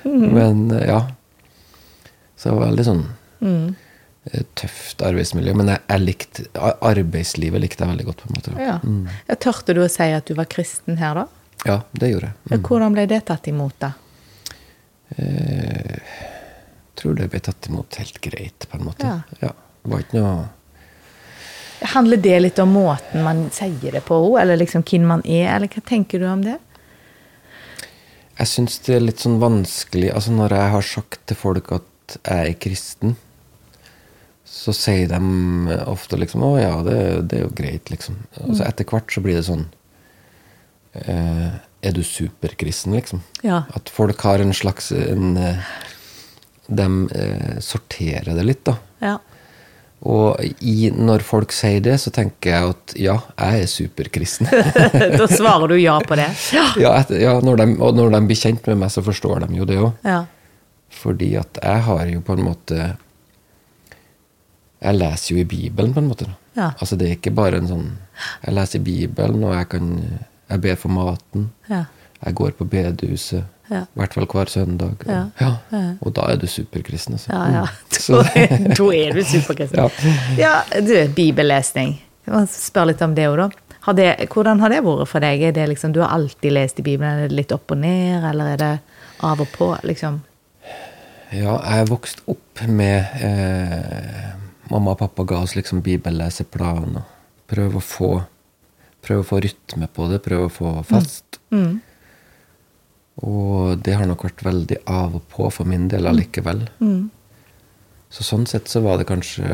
Mm. men ja. Så det var veldig sånn Mm. Tøft arbeidsmiljø. Men jeg, jeg likte, arbeidslivet likte jeg veldig godt. på en måte. Ja. Ja, Tørte du å si at du var kristen her, da? Ja, det gjorde jeg. Mm. Hvordan ble det tatt imot, da? Jeg tror det ble tatt imot helt greit, på en måte. Ja. Ja, det var ikke noe Handler det litt om måten man sier det på, eller liksom hvem man er, eller hva tenker du om det? Jeg syns det er litt sånn vanskelig Altså Når jeg har sagt til folk at jeg er kristen, så sier de ofte liksom 'Å ja, det, det er jo greit', liksom. Og så etter hvert så blir det sånn eh, Er du superkristen, liksom? Ja. At folk har en slags en, eh, De eh, sorterer det litt, da. Ja. Og i, når folk sier det, så tenker jeg at ja, jeg er superkristen. [laughs] da svarer du ja på det? Ja. ja, etter, ja når de, og når de blir kjent med meg, så forstår de jo det òg. ja. Fordi at jeg har jo på en måte Jeg leser jo i Bibelen, på en måte. Ja. Altså Det er ikke bare en sånn Jeg leser i Bibelen, og jeg kan Jeg ber for maten. Ja. Jeg går på bedehuset. Ja. I hvert fall hver søndag. Og, Ja. ja. og da er du superkristen, altså. Ja, ja. Mm. [laughs] Da er du superkristen. Ja. Ja, du, bibellesning. Spør litt om det òg, da. Har det, hvordan har det vært for deg? Er det liksom, du har alltid lest i Bibelen? Er det litt opp og ned, eller er det av og på? liksom? ja, jeg vokste opp med eh, Mamma og pappa ga oss liksom bibelleseplan. og Prøve å få Prøve å få rytme på det, prøve å få fast. Mm. Og det har nok vært veldig av og på for min del allikevel. Mm. Så sånn sett så var det kanskje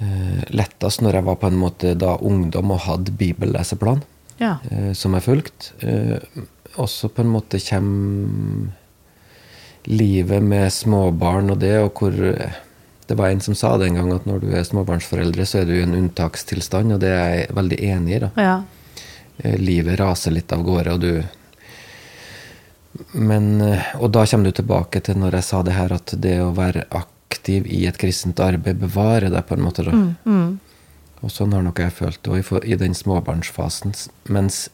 eh, lettest når jeg var på en måte da ungdom og hadde bibelleseplan Ja. eh, som jeg fulgte. Eh, også på en måte kommer livet med småbarn og det, og hvor eh, Det var en som sa det en gang, at når du er småbarnsforeldre, så er du i en unntakstilstand, og det er jeg veldig enig i. da. ja. Eh, Livet raser litt av gårde, og du Men eh, Og da kommer du tilbake til når jeg sa det her, at det å være aktiv i et kristent arbeid bevarer deg, på en måte. da. Mm. Og sånn har nok jeg følt det òg i den småbarnsfasen. Mens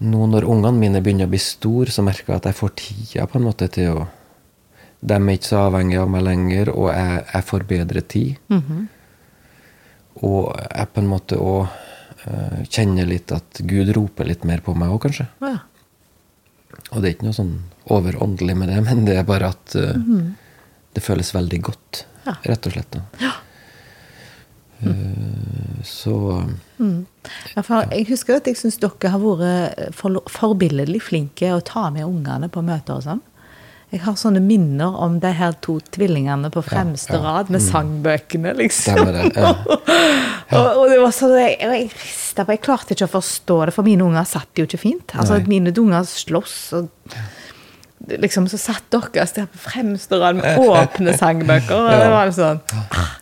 nå når ungene mine begynner å bli store, så merker jeg at jeg får tida på en måte til å De er ikke så avhengige av meg lenger, og jeg, jeg får bedre tid. Mhm. Og jeg på en måte òg uh, kjenner litt at Gud roper litt mer på meg òg, kanskje. ja. Og det er ikke noe sånn overåndelig med det, men det er bare at eh, det føles veldig godt. Ja. rett og slett. da. Eh, så Ja, for jeg husker at jeg syns dere har vært for, forbilledlig flinke å ta med ungene på møter og sånn. Jeg har sånne minner om de her to tvillingene på fremste ja. rad med sangbøkene, liksom. Det det. [laughs] Ja. Og, og det var sånn jeg, jeg jeg klarte ikke å forstå det, for mine unger satt jo ikke fint. Altså, Nei. Mine unger sloss, og liksom så satt dere der på fremste rad med [laughs] åpne sangbøker. Og det var sånn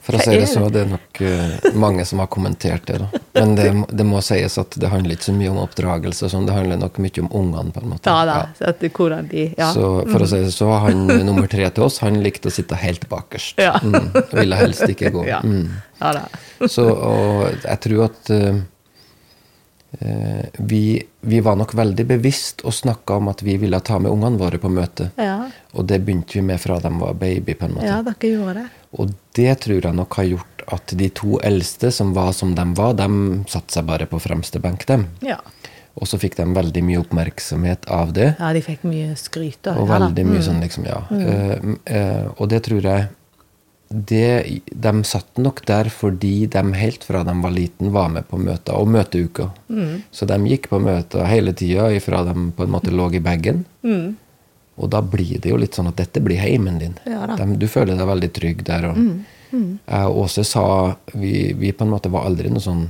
For å si det så, det er nok eh, mange som har kommentert det. da. Men det, det må sies at det handler ikke så mye om oppdragelse, som sånn, det handler nok mye om ungene. på en måte. Ja da. ja. at, hvordan de Ja. Så for å si det så, han [laughs] nummer tre til oss, han likte å sitte helt bakerst. Ja. Mm, ville helst ikke gå. [laughs] Ja. Mm. ja da. Så, og jeg tror at eh, vi, vi var nok veldig bevisst og snakka om at vi ville ta med ungene våre på møte. Ja. Og det begynte vi med fra de var baby. på en måte. ja, dere gjorde det. Og det tror jeg nok har gjort at de to eldste, som var som de var, de satte seg bare på fremste benk, dem. Ja. Og så fikk de veldig mye oppmerksomhet av det. ja, de fikk mye skryt. Og, Og veldig mye sånn, liksom, ja. Eh, eh, og det tror jeg det, De satt nok der fordi de helt fra de var liten var med på møter, og møteuka. Så de gikk på møter hele tida ifra de på en måte lå i bagen. Og da blir det jo litt sånn at dette blir heimen din. Ja. De, du føler deg veldig trygg der. Og mm. og Åse sa vi, vi på en måte var aldri noe sånn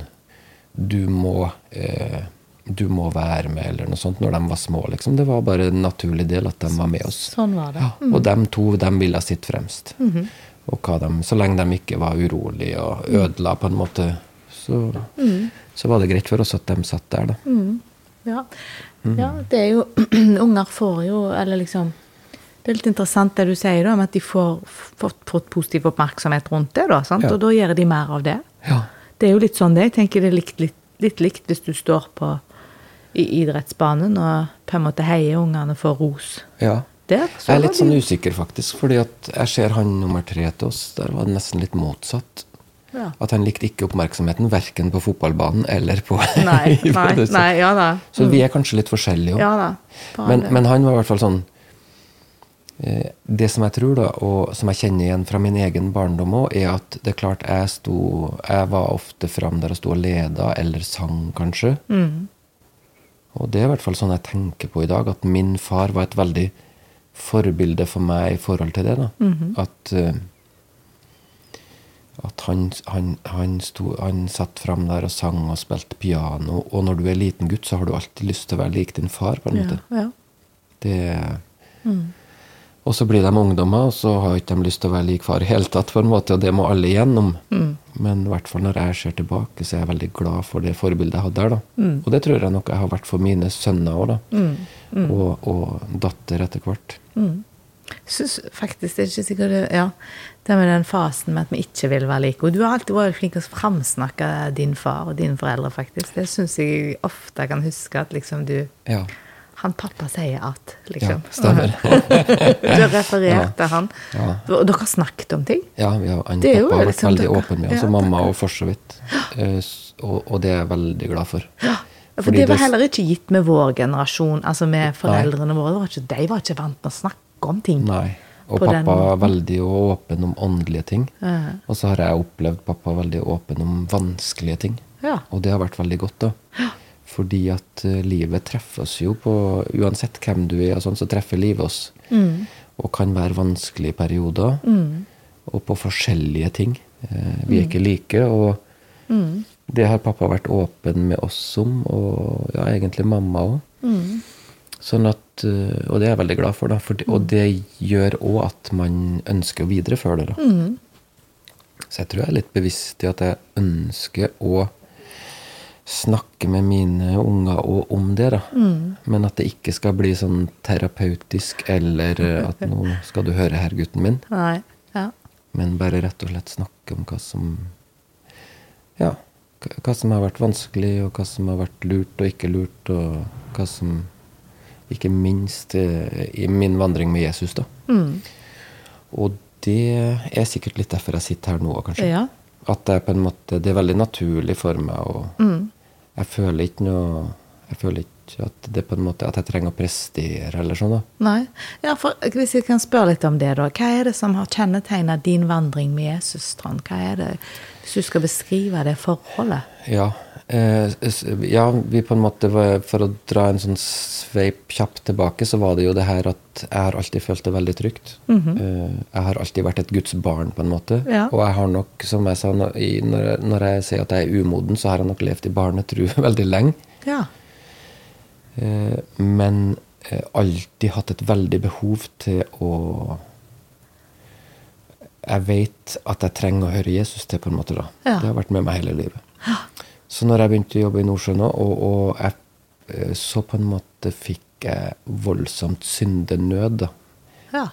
Du må eh, du må være med, eller noe sånt, når de var små. liksom. Det var bare en naturlig del at de var med oss. Sånn var det. Ja, og de to de ville sitte fremst. Og de, så lenge de ikke var urolige og ødela, på en måte, så, så var det greit for oss at de satt der, da. Ja. Mm. ja, det er jo [clears throat] Unger får jo Eller liksom Det er litt interessant det du sier, da, om at de får fått, positiv oppmerksomhet rundt det. da, sant? Ja. Og da gjør de mer av det. Ja. Det er jo litt sånn det. Jeg tenker det er litt, litt, litt likt hvis du står på i idrettsbanen og på en måte heier ungene for ros ja. Der. Jeg er litt sånn usikker, faktisk, fordi at jeg ser han nummer tre til oss. Der var det nesten litt motsatt. Ja. At han likte ikke oppmerksomheten verken på fotballbanen eller på Nei, [laughs] nei, nei, ja da. Så vi er kanskje litt forskjellige òg. Ja Men, men han var i hvert fall sånn eh, Det som jeg tror, da, og som jeg kjenner igjen fra min egen barndom òg, er at det er klart jeg sto Jeg var ofte fram der og sto og leda, eller sang, kanskje. Mm. Og det er i hvert fall sånn jeg tenker på i dag, at min far var et veldig forbilde for meg i forhold til det. da. At, uh, at han, han, han, sto, han satt fram der og sang og spilte piano. Og når du er liten gutt, så har du alltid lyst til å være lik din far. på en Ja, måte. ja. Det Og så blir de ungdommer, og så har ikke de lyst til å være lik far i hele tatt, på en måte, og det må alle igjennom. Men i hvert fall når jeg ser tilbake, så er jeg veldig glad for det forbildet jeg hadde der. da. Og det tror jeg nok jeg har vært for mine sønner òg, da. Og, og datter etter hvert. Syns faktisk det er ikke sikkert ja, det med den fasen med at vi ikke vil være like. Og du har alltid vært flink til å framsnakke din far og dine foreldre, faktisk. Det syns jeg ofte jeg kan huske at liksom du Ja. Han pappa sier at, liksom. Ja, stemmer. [laughs] du refererte ja. han. Ja. Og dere snakket om ting. Ja, vi har, han, jo pappa har vært liksom veldig dere- åpen med oss, Ja, og mamma og for så vidt. Eh, Og, og det er jeg veldig glad for. Ja, for Fordi det var heller ikke gitt med vår generasjon, altså med foreldrene våre. Det var ikke, de var ikke vant med å snakke om ting. Nei. Og På den pappa er veldig åpen om åndelige ting. Ja. Og så har jeg opplevd pappa veldig åpen om vanskelige ting. Ja. Og det har vært veldig godt, da. Fordi at eh, livet treffer oss jo på Uansett hvem du er, og sånn, så treffer livet oss. Mm. Og kan være vanskelig i perioder. Og på forskjellige ting. Eh, vi er ikke like. Og Mm. det har pappa vært åpen med oss om, og ja, egentlig mamma òg. Mm. Sånn at, eh, og det er jeg veldig glad for, da. For, og det gjør òg at man ønsker å videreføre det. da. Mm. Så jeg tror jeg er litt bevisst i at jeg ønsker å snakke med mine unger òg om det. da. Mm. Men at det ikke skal bli sånn terapeutisk, eller eh, at nå skal du høre her, gutten min. Nei. Ja. Men bare rett og slett snakke om hva som Ja, hva- som har vært vanskelig, og hva som har vært lurt og ikke lurt, og hva som Ikke minst eh, i min vandring med Jesus, da. Mm. Og det er sikkert litt derfor jeg sitter her nå, kanskje. Ja. At det er på en måte Det er veldig naturlig for meg, å Mm. Jeg føler ikke noe Jeg føler ikke at det er på en måte at jeg trenger å prestere eller sånn, da. Nei. Ja, for Hvis jeg kan spørre litt om det, da. Hva er det som har kjennetegna din vandring med Jesus, Trond? Hva er det, hvis du skal beskrive det forholdet? Ja, eh, ja, vi på en måte For å dra en sånn sveip kjapt tilbake, så var det jo det her at jeg har alltid følt det veldig trygt. Eh, jeg har alltid vært et Guds barn, på en måte. Ja. Og jeg har nok, som jeg sa, når, når, jeg, når jeg sier at jeg er umoden, så har jeg nok levd i barnetru [laughs] veldig lenge. Ja. Eh, men eh, alltid hatt et veldig behov til å Jeg vet at jeg trenger å høre Jesus til, på en måte. da. Ja. Det har vært med meg hele livet. Så når jeg begynte å jobbe i Nordsjøen òg, og, og jeg, eh, så på en måte fikk jeg voldsomt syndenød, da. ja.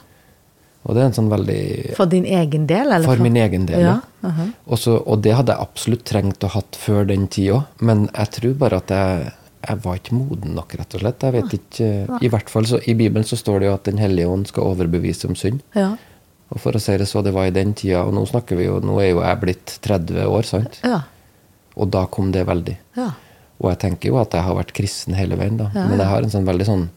Og det er en sånn veldig For din egen del, eller? For min egen del, Ja. ja. -huh. og, så, og det hadde jeg absolutt trengt å hatt før den tid òg, men jeg tror bare at jeg, jeg var ikke moden nok, rett og slett. Jeg vet ikke, I hvert fall så, i Bibelen så står det jo at Den hellige ånd skal overbevise om synd. Ja. Og for å si det så, det var i den tida, og nå snakker vi jo, nå er jo jeg blitt 30 år, sant? Ja. Og da kom det veldig. Ja. Og jeg tenker jo at jeg har vært kristen hele veien, da. Ja, Men jeg har en sånn veldig sånn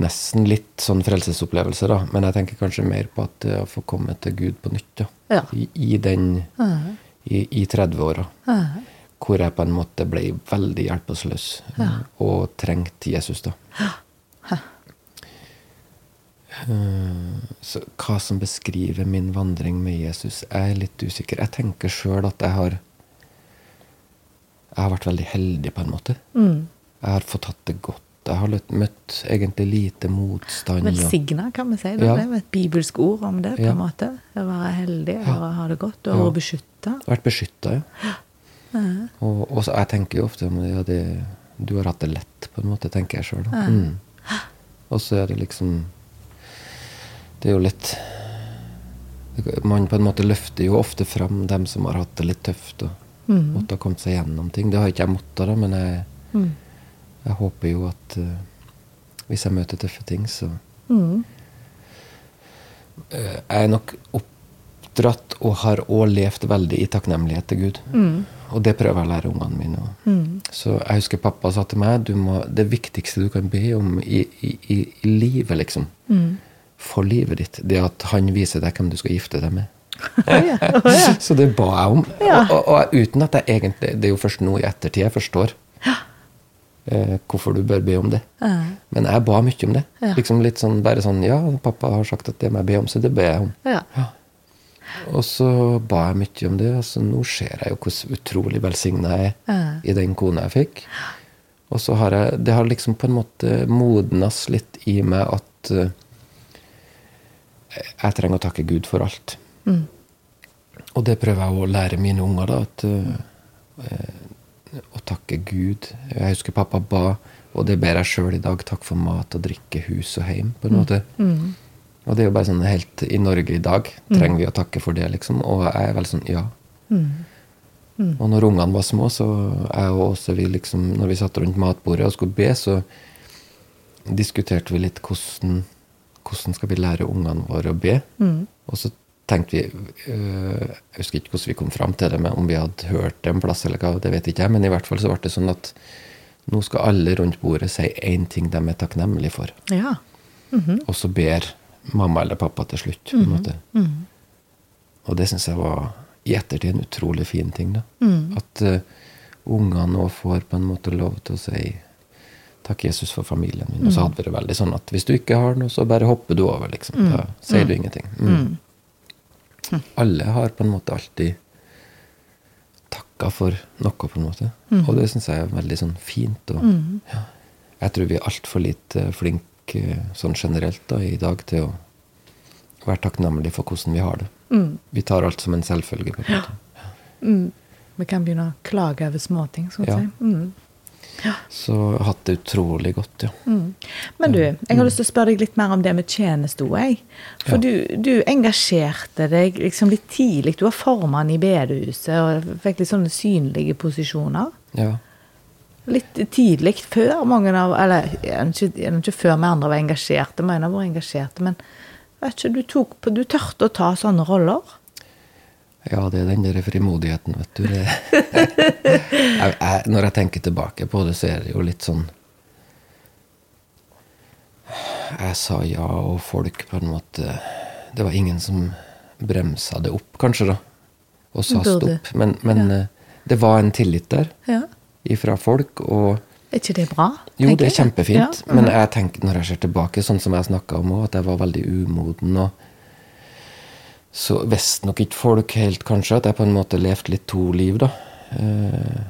Nesten litt sånn frelsesopplevelse, da. Men jeg tenker kanskje mer på at det å få komme til Gud på nytt, da. I, I den. I, i 30-åra. Ja. Hvor jeg på en måte ble veldig hjelpeløs. Og trengte Jesus, da. Eh, Så hva som beskriver min vandring med Jesus, jeg er litt usikker. Jeg tenker sjøl at jeg har Jeg har vært veldig heldig, på en måte. Mm. Jeg har fått hatt det godt. Jeg har møtt egentlig lite motstand. Velsigna, kan vi si. Det Ja. er et bibelsk ord om det, på Ja. en måte. Å være heldig og ha det godt og Ja. beskytta. vært beskytta, ja. Og, og så, jeg tenker jo ofte ja, det, Du har hatt det lett, på en måte, tenker jeg sjøl. Mm. Og så er det liksom Det er jo litt Man på en måte løfter jo ofte fram dem som har hatt det litt tøft og Mm. måtte ha kommet seg gjennom ting. Det har ikke jeg måttet, da, men jeg, Mm. jeg håper jo at uh, hvis jeg møter tøffe ting, så Mm. Eh, Jeg er nok oppdratt og har òg levd veldig i takknemlighet til Gud. Mm. Og det prøver jeg å lære ungene mine. Mm. Så jeg husker pappa sa til meg du må, det viktigste du kan be om i, i, i, i livet, liksom, Mm. For livet ditt, det at han viser deg hvem du skal gifte deg med. [laughs] Så det ba jeg om. Og, og, og uten at jeg egentlig Det er jo først nå i ettertid jeg forstår. eh, hvorfor du bør be om det. Men jeg ba mye om det. Liksom litt sånn, bare sånn Ja, pappa har sagt at det må jeg be om, så det ber jeg om. Ja. Og så ba jeg mye om det, og så nå ser jeg jo hvor utrolig velsigna jeg er i den kona jeg fikk. Og så har jeg Det har liksom på en måte modnes litt i meg at eh, jeg trenger å takke Gud for alt. Mm. Og det prøver jeg å lære mine unger, da. At, uh, å takke Gud. Jeg husker pappa ba, og det ber jeg sjøl i dag, takk for mat og drikke, hus og heim, på en måte. Mm. Og det er jo bare sånn helt I Norge i dag trenger vi å takke for det, liksom. Og jeg er veldig sånn ja. Mm. Og når ungene var små, så jeg og Åse, vi liksom, når vi satt rundt matbordet og skulle be, så diskuterte vi litt hvordan, hvordan skal vi lære ungene våre å be. Mm. Og så tenkte vi øh, Jeg husker ikke hvordan vi kom fram til det, men om vi hadde hørt det en plass, eller hva, det vet ikke jeg. Men i hvert fall så ble det sånn at nå skal alle rundt bordet si én ting de er takknemlige for. Ja. Og så ber mamma eller pappa til slutt. på en måte. Og det syns jeg var i ettertid en utrolig fin ting. da. At uh, ungene nå får på en måte lov til å si takk, Jesus, for familien min. Og så hadde vi det veldig sånn at hvis du ikke har noe, så bare hopper du over. liksom. Da sier du ingenting. Mm. Alle har på en måte alltid takka for noe, på en måte. Og det syns jeg er veldig sånn fint. og ja. Jeg tror vi er altfor lite flinke sånn generelt da, i dag til å være takknemlige for hvordan vi har det. Vi tar alt som en selvfølge. på en måte. Vi kan begynne å klage over småting, vi Ja. si. Mm. Så jeg har hatt det utrolig godt, ja. Men du, jeg har lyst til å spørre deg litt mer om det med tjeneste òg. For Ja. du, du engasjerte deg liksom litt tidlig. Du var formann i bedehuset og fikk litt sånne synlige posisjoner. ja. Litt tidlig, før mange av Eller ikke, ikke før vi andre var engasjerte, men en var engasjerte. Men vet ikke, du, tok du tørte å ta sånne roller. Ja, det er den der frimodigheten, vet du. [laughs] Jeg, jeg, når jeg tenker tilbake på det, så er det jo litt sånn Jeg sa ja, og folk på en måte Det var ingen som bremsa det opp, kanskje, da. Og sa stopp. Men, men ja. det var en tillit der Ja. ifra folk. og Er ikke det bra? Jo, det er kjempefint, Ja. men jeg tenker når jeg ser tilbake, sånn som jeg snakka om òg, at jeg var veldig umoden. og Så visste nok ikke folk helt, kanskje, at jeg på en måte levde litt to liv, da. Eh,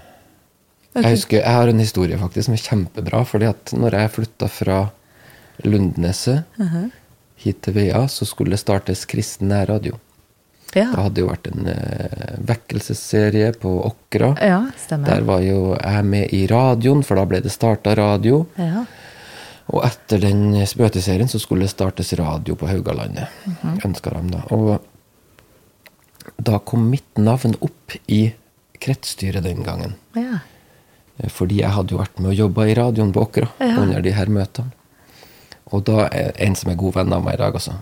Jeg husker, jeg har en historie faktisk som er kjempebra. fordi at når jeg flytta fra Lundneset Mhm. hit til Veia, så skulle det startes kristen nærradio. Ja. Det hadde jo vært en eh, vekkelsesserie på Åkra. ja. Der var jo jeg med i radioen, for da ble det starta radio. Ja. Og etter den spøteserien så skulle det startes radio på Haugalandet. Ønska de da. Og da kom mitt navn opp i kretsstyret den gangen. ja. Eh, Fordi jeg hadde jo vært med og jobba i radioen på Åkra Ja. under de her møtene. Og da er en som er god venn av meg i dag også.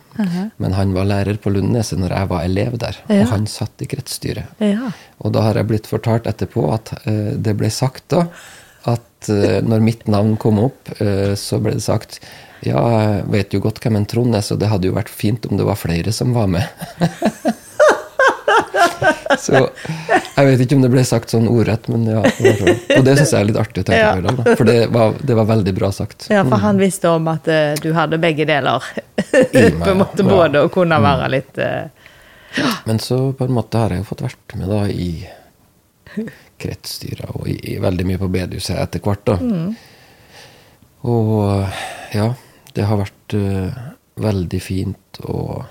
Men han var lærer på Lundneset når jeg var elev der. Ja. Og han satt i kretsstyret. Ja. Og da har jeg blitt fortalt etterpå at uh, det ble sagt da at eh, når mitt navn kom opp, eh, så ble det sagt ja, jeg vet jo godt hvem en Trond er, så det hadde jo vært fint om det var flere som var med. [laughs] så jeg vet ikke om det ble sagt sånn ordrett, men ja. Og det syns jeg er litt artig å tenke på i dag. For det var, det var veldig bra sagt. ja, for han visste om at uh, du hadde begge deler. [laughs] På en måte både å kunne være litt uh... Men så på en måte har jeg jo fått vært med da i kretsstyret og i, i veldig mye på bedehuset etter hvert. da. Og ja, det har vært uh, veldig fint, og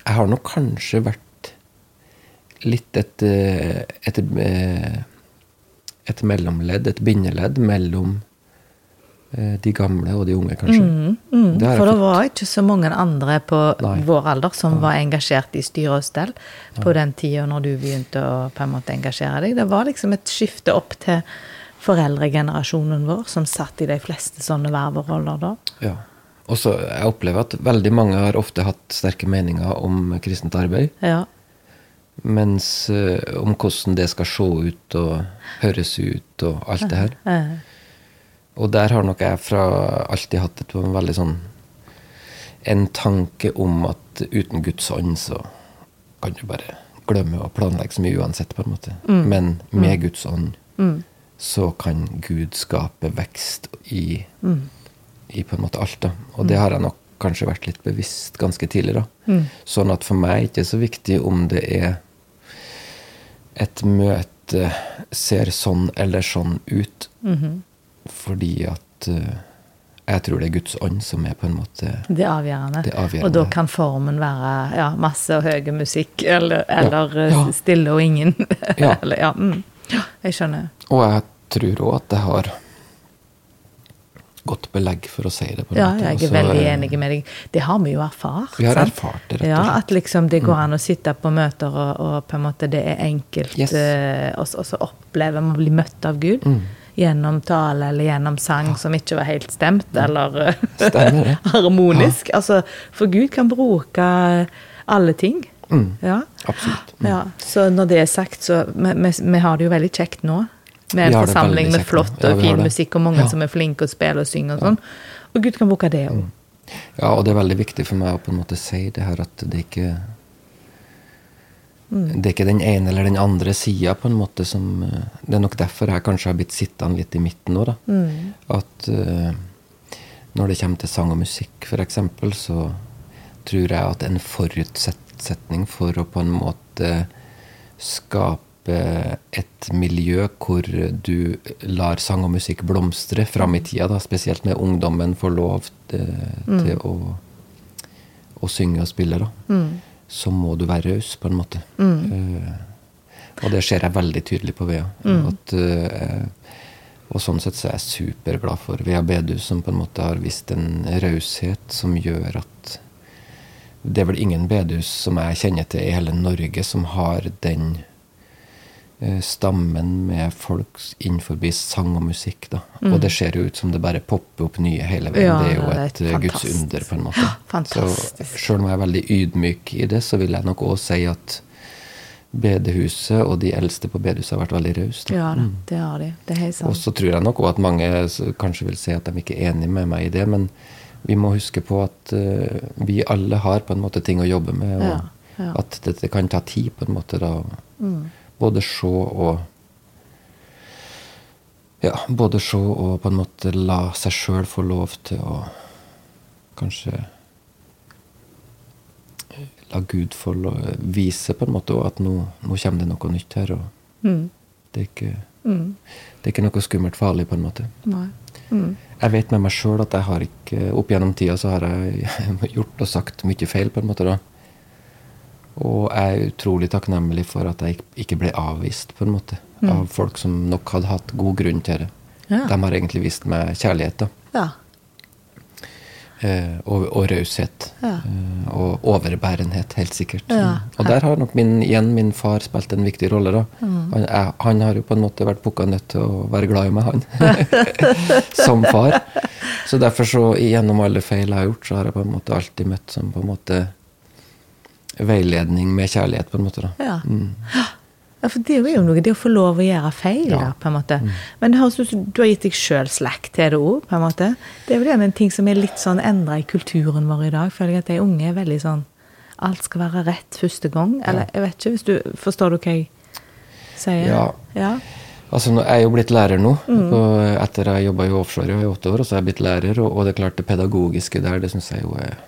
jeg har nok kanskje vært litt et, et, et, eh, et mellomledd, et bindeledd mellom eh, de gamle og de unge, kanskje. mm, Det For det fått. var ikke så mange andre på Nei. vår alder som var engasjert i styre og stell på den tida når du begynte å på en måte engasjere deg. Det var liksom et skifte opp til foreldregenerasjonen vår, som satt i de fleste sånne verv og roller da. Ja. Og så jeg opplever at veldig mange har ofte hatt sterke meninger om kristent arbeid. Ja. Mens eh, om hvordan det skal se ut og høres ut og alt det her. Eh, Og der har nok jeg fra alltid hatt et veldig sånn En tanke om at uten Guds ånd så kan du bare glemme å planlegge så mye uansett, på en måte. Men med Guds ånd så kan Gud skape vekst i, Mm. i på en måte alt. da. Og det har jeg nok kanskje vært litt bevisst ganske tidlig. da. Mm. Sånn at for meg er det ikke så viktig om det er et møte ser sånn eller sånn ut. Mhm. Fordi at eh, jeg tror det er Guds ånd som er på en måte Det avgjørende. Det avgjørende. Og da kan formen være ja, masse og høy musikk, eller, eller ja, Ja. stille og ingen. Ja. [laughs] eller, ja, mm. jeg skjønner. Og jeg tror òg at jeg har godt belegg for å si det. på en Ja, måte. jeg er Altså, veldig eh, enig med deg. Det har vi jo erfart. Vi har sant? erfart det, rett og slett. Ja, At liksom det går an å sitte på møter, og, og på en måte det er enkelt, Yes. Uh, og, så- og så opplever man å bli møtt av Gud. Mm. Gjennom tale eller gjennom sang som ikke var helt stemt, eller eh, Stemmer [laughs] harmonisk. Altså, for Gud kan bruke alle ting. Mm. Ja. Absolutt. ja. Så når det er sagt, så vi, vi, vi har det jo veldig kjekt nå. Med en forsamling med flott og fin musikk, og mange Ja. som er flinke og spiller og synger og sånn. Og Gud kan bruke det òg. Ja, og det er veldig viktig for meg å på en måte si det her at det ikke Mm. Det er ikke den ene eller den andre sida på en måte som eh, Det er nok derfor jeg kanskje har blitt sittende litt i midten nå, da. Mm. At uh, når det kommer til sang og musikk, f.eks., så tror jeg at en forutsetning for å på en måte skape et miljø hvor du lar sang og musikk blomstre fram i tida, da, spesielt når ungdommen får lov til, til å, å synge og spille, da, så må du være raus, på en måte. Eh, og det ser jeg veldig tydelig på Vea. At, uh, og sånn sett så er jeg superglad for Vea Bedus, som på en måte har vist en raushet som gjør at det er vel ingen bedehus som jeg kjenner til i hele Norge som har den stammen med folk innenfor sang og musikk. da. Og det ser jo ut som det bare popper opp nye hele veien. Ja, det er jo et, er et eh, Guds under, på en måte. Fantastisk. Så sjøl om jeg er veldig ydmyk i det, så vil jeg nok òg si at bedehuset og de eldste på bedehuset har vært veldig rause. Ja det har de. Det er helt Og så tror jeg nok òg at mange kanskje vil si at de ikke er enig med meg i det, men vi må huske på at uh, vi alle har på en måte ting å jobbe med, og Ja, ja. at dette kan ta tid på en måte da. Både se og Ja, både se og på en måte la seg sjøl få lov til å kanskje La Gud få lo- vise på en måte at nå, nå kommer det noe nytt her. og Mm. det er ikke Mm. det er ikke noe skummelt farlig, på en måte. Nei. Mm. Jeg vet med meg sjøl at jeg har ikke Opp gjennom tida så har jeg [laughs] gjort og sagt mye feil, på en måte. da. Og jeg er utrolig takknemlig for at jeg ikke ble avvist, på en måte. Av folk som nok hadde hatt god grunn til det. Ja. De har egentlig vist meg kjærlighet, da. Ja. Eh, og og raushet. Ja. Eh, og overbærenhet, helt sikkert. Og der har nok min, igjen min far spilt en viktig rolle. da. Mm. Han, jeg, han har jo på en måte vært pukka nødt til å være glad i meg, han. [laughs] som far. Så derfor, så gjennom alle feil jeg har gjort, så har jeg på en måte alltid møtt som på en måte veiledning med kjærlighet, på en måte. da. Ja. ja, for det er jo noe, det å få lov å gjøre feil, Ja. da, på en måte. Men det høres ut som du har gitt deg sjøl slack til det òg, på en måte. Det er vel en ting som er litt sånn endra i kulturen vår i dag. Føler jeg at de unge er veldig sånn Alt skal være rett første gang. Eller jeg vet ikke, hvis du Forstår du hva jeg sier? Ja. ja. Altså, Jeg er jo blitt lærer nå. Mm. Etter jeg jobba i offshore i åtte år, og så er jeg blitt lærer. Og, og det er klart det pedagogiske der, det syns jeg jo er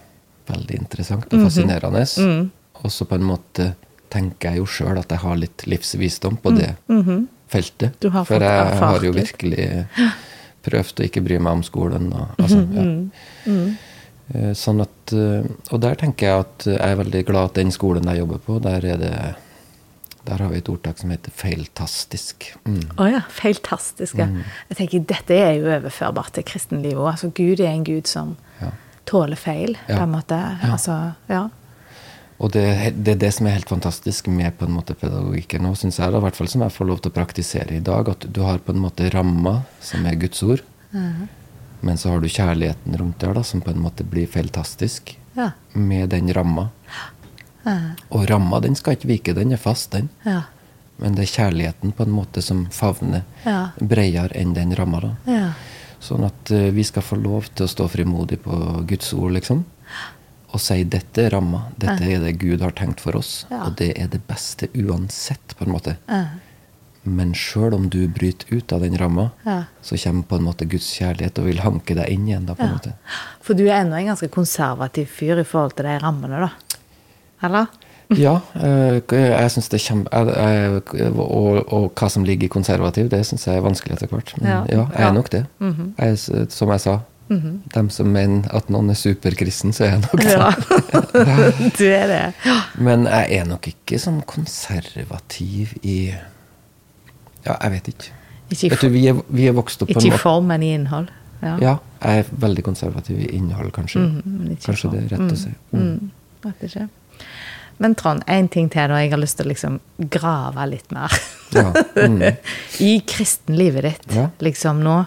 veldig interessant Mhm. og fascinerende. Mm. Og så på en måte tenker jeg jo sjøl at jeg har litt livsvisdom på det feltet. Mm. Du har For jeg har jo virkelig [gasps] prøvd å ikke bry meg om skolen. Og, altså, Mm. ja. Eh, Sånn at, eh, og der tenker jeg at jeg er veldig glad at den skolen jeg jobber på, der er det der har vi et ordtak som heter feiltastisk. Mm. oh ja. Feiltastisk. Ja. Jeg tenker Dette er jo overførbart til kristenlivet òg. Altså, Gud er en gud som Ja. tåler feil, Ja. på en måte. Altså, ja. Og det, det er det som er helt fantastisk med på en måte pedagogikken nå, syns jeg, da, i hvert fall som jeg får lov til å praktisere i dag, at du har på en måte ramma, som er Guds ord, men så har du kjærligheten rundt der, da, som på en måte blir feiltastisk, Ja. med den ramma. Mm. Og ramma, den skal ikke vike, den er fast, den. Ja. Men det er kjærligheten på en måte som favner Ja. bredere enn den ramma, da. ja. Sånn at uh, vi skal få lov til å stå frimodig på Guds ord, liksom. Og si 'dette er ramma', dette er det Gud har tenkt for oss. Ja. Og det er det beste uansett, på en måte. Ja. Men sjøl om du bryter ut av den ramma, Ja. så kommer på en måte Guds kjærlighet og vil hanke deg inn igjen. da på en måte. For du er ennå en ganske konservativ fyr i forhold til de rammene, da? Eller? Ja, eh, jeg syns det er kjempe... jeg- jeg- Og, og hva som ligger i konservativ, det syns jeg er vanskelig etter hvert. Men Ja. jeg er nok det. jeg, er s- som jeg sa, dem som mener at noen er superkristen, så er jeg nok det. Ja. [laughs] du er det. Men jeg er nok ikke sånn konservativ i Ja, jeg vet ikke. Ikke Vet du, vi er, vi er vokst opp på en måte ikke i form, men i innhold. Ja. Ja, jeg er veldig konservativ i innhold, kanskje. Mm, kanskje det er form. rett å si. Mm. Mm, ikke. Men Trond, én ting til da jeg har lyst til å liksom grave litt mer Ja. Mm. [laughs] i kristenlivet ditt. Ja. Liksom nå.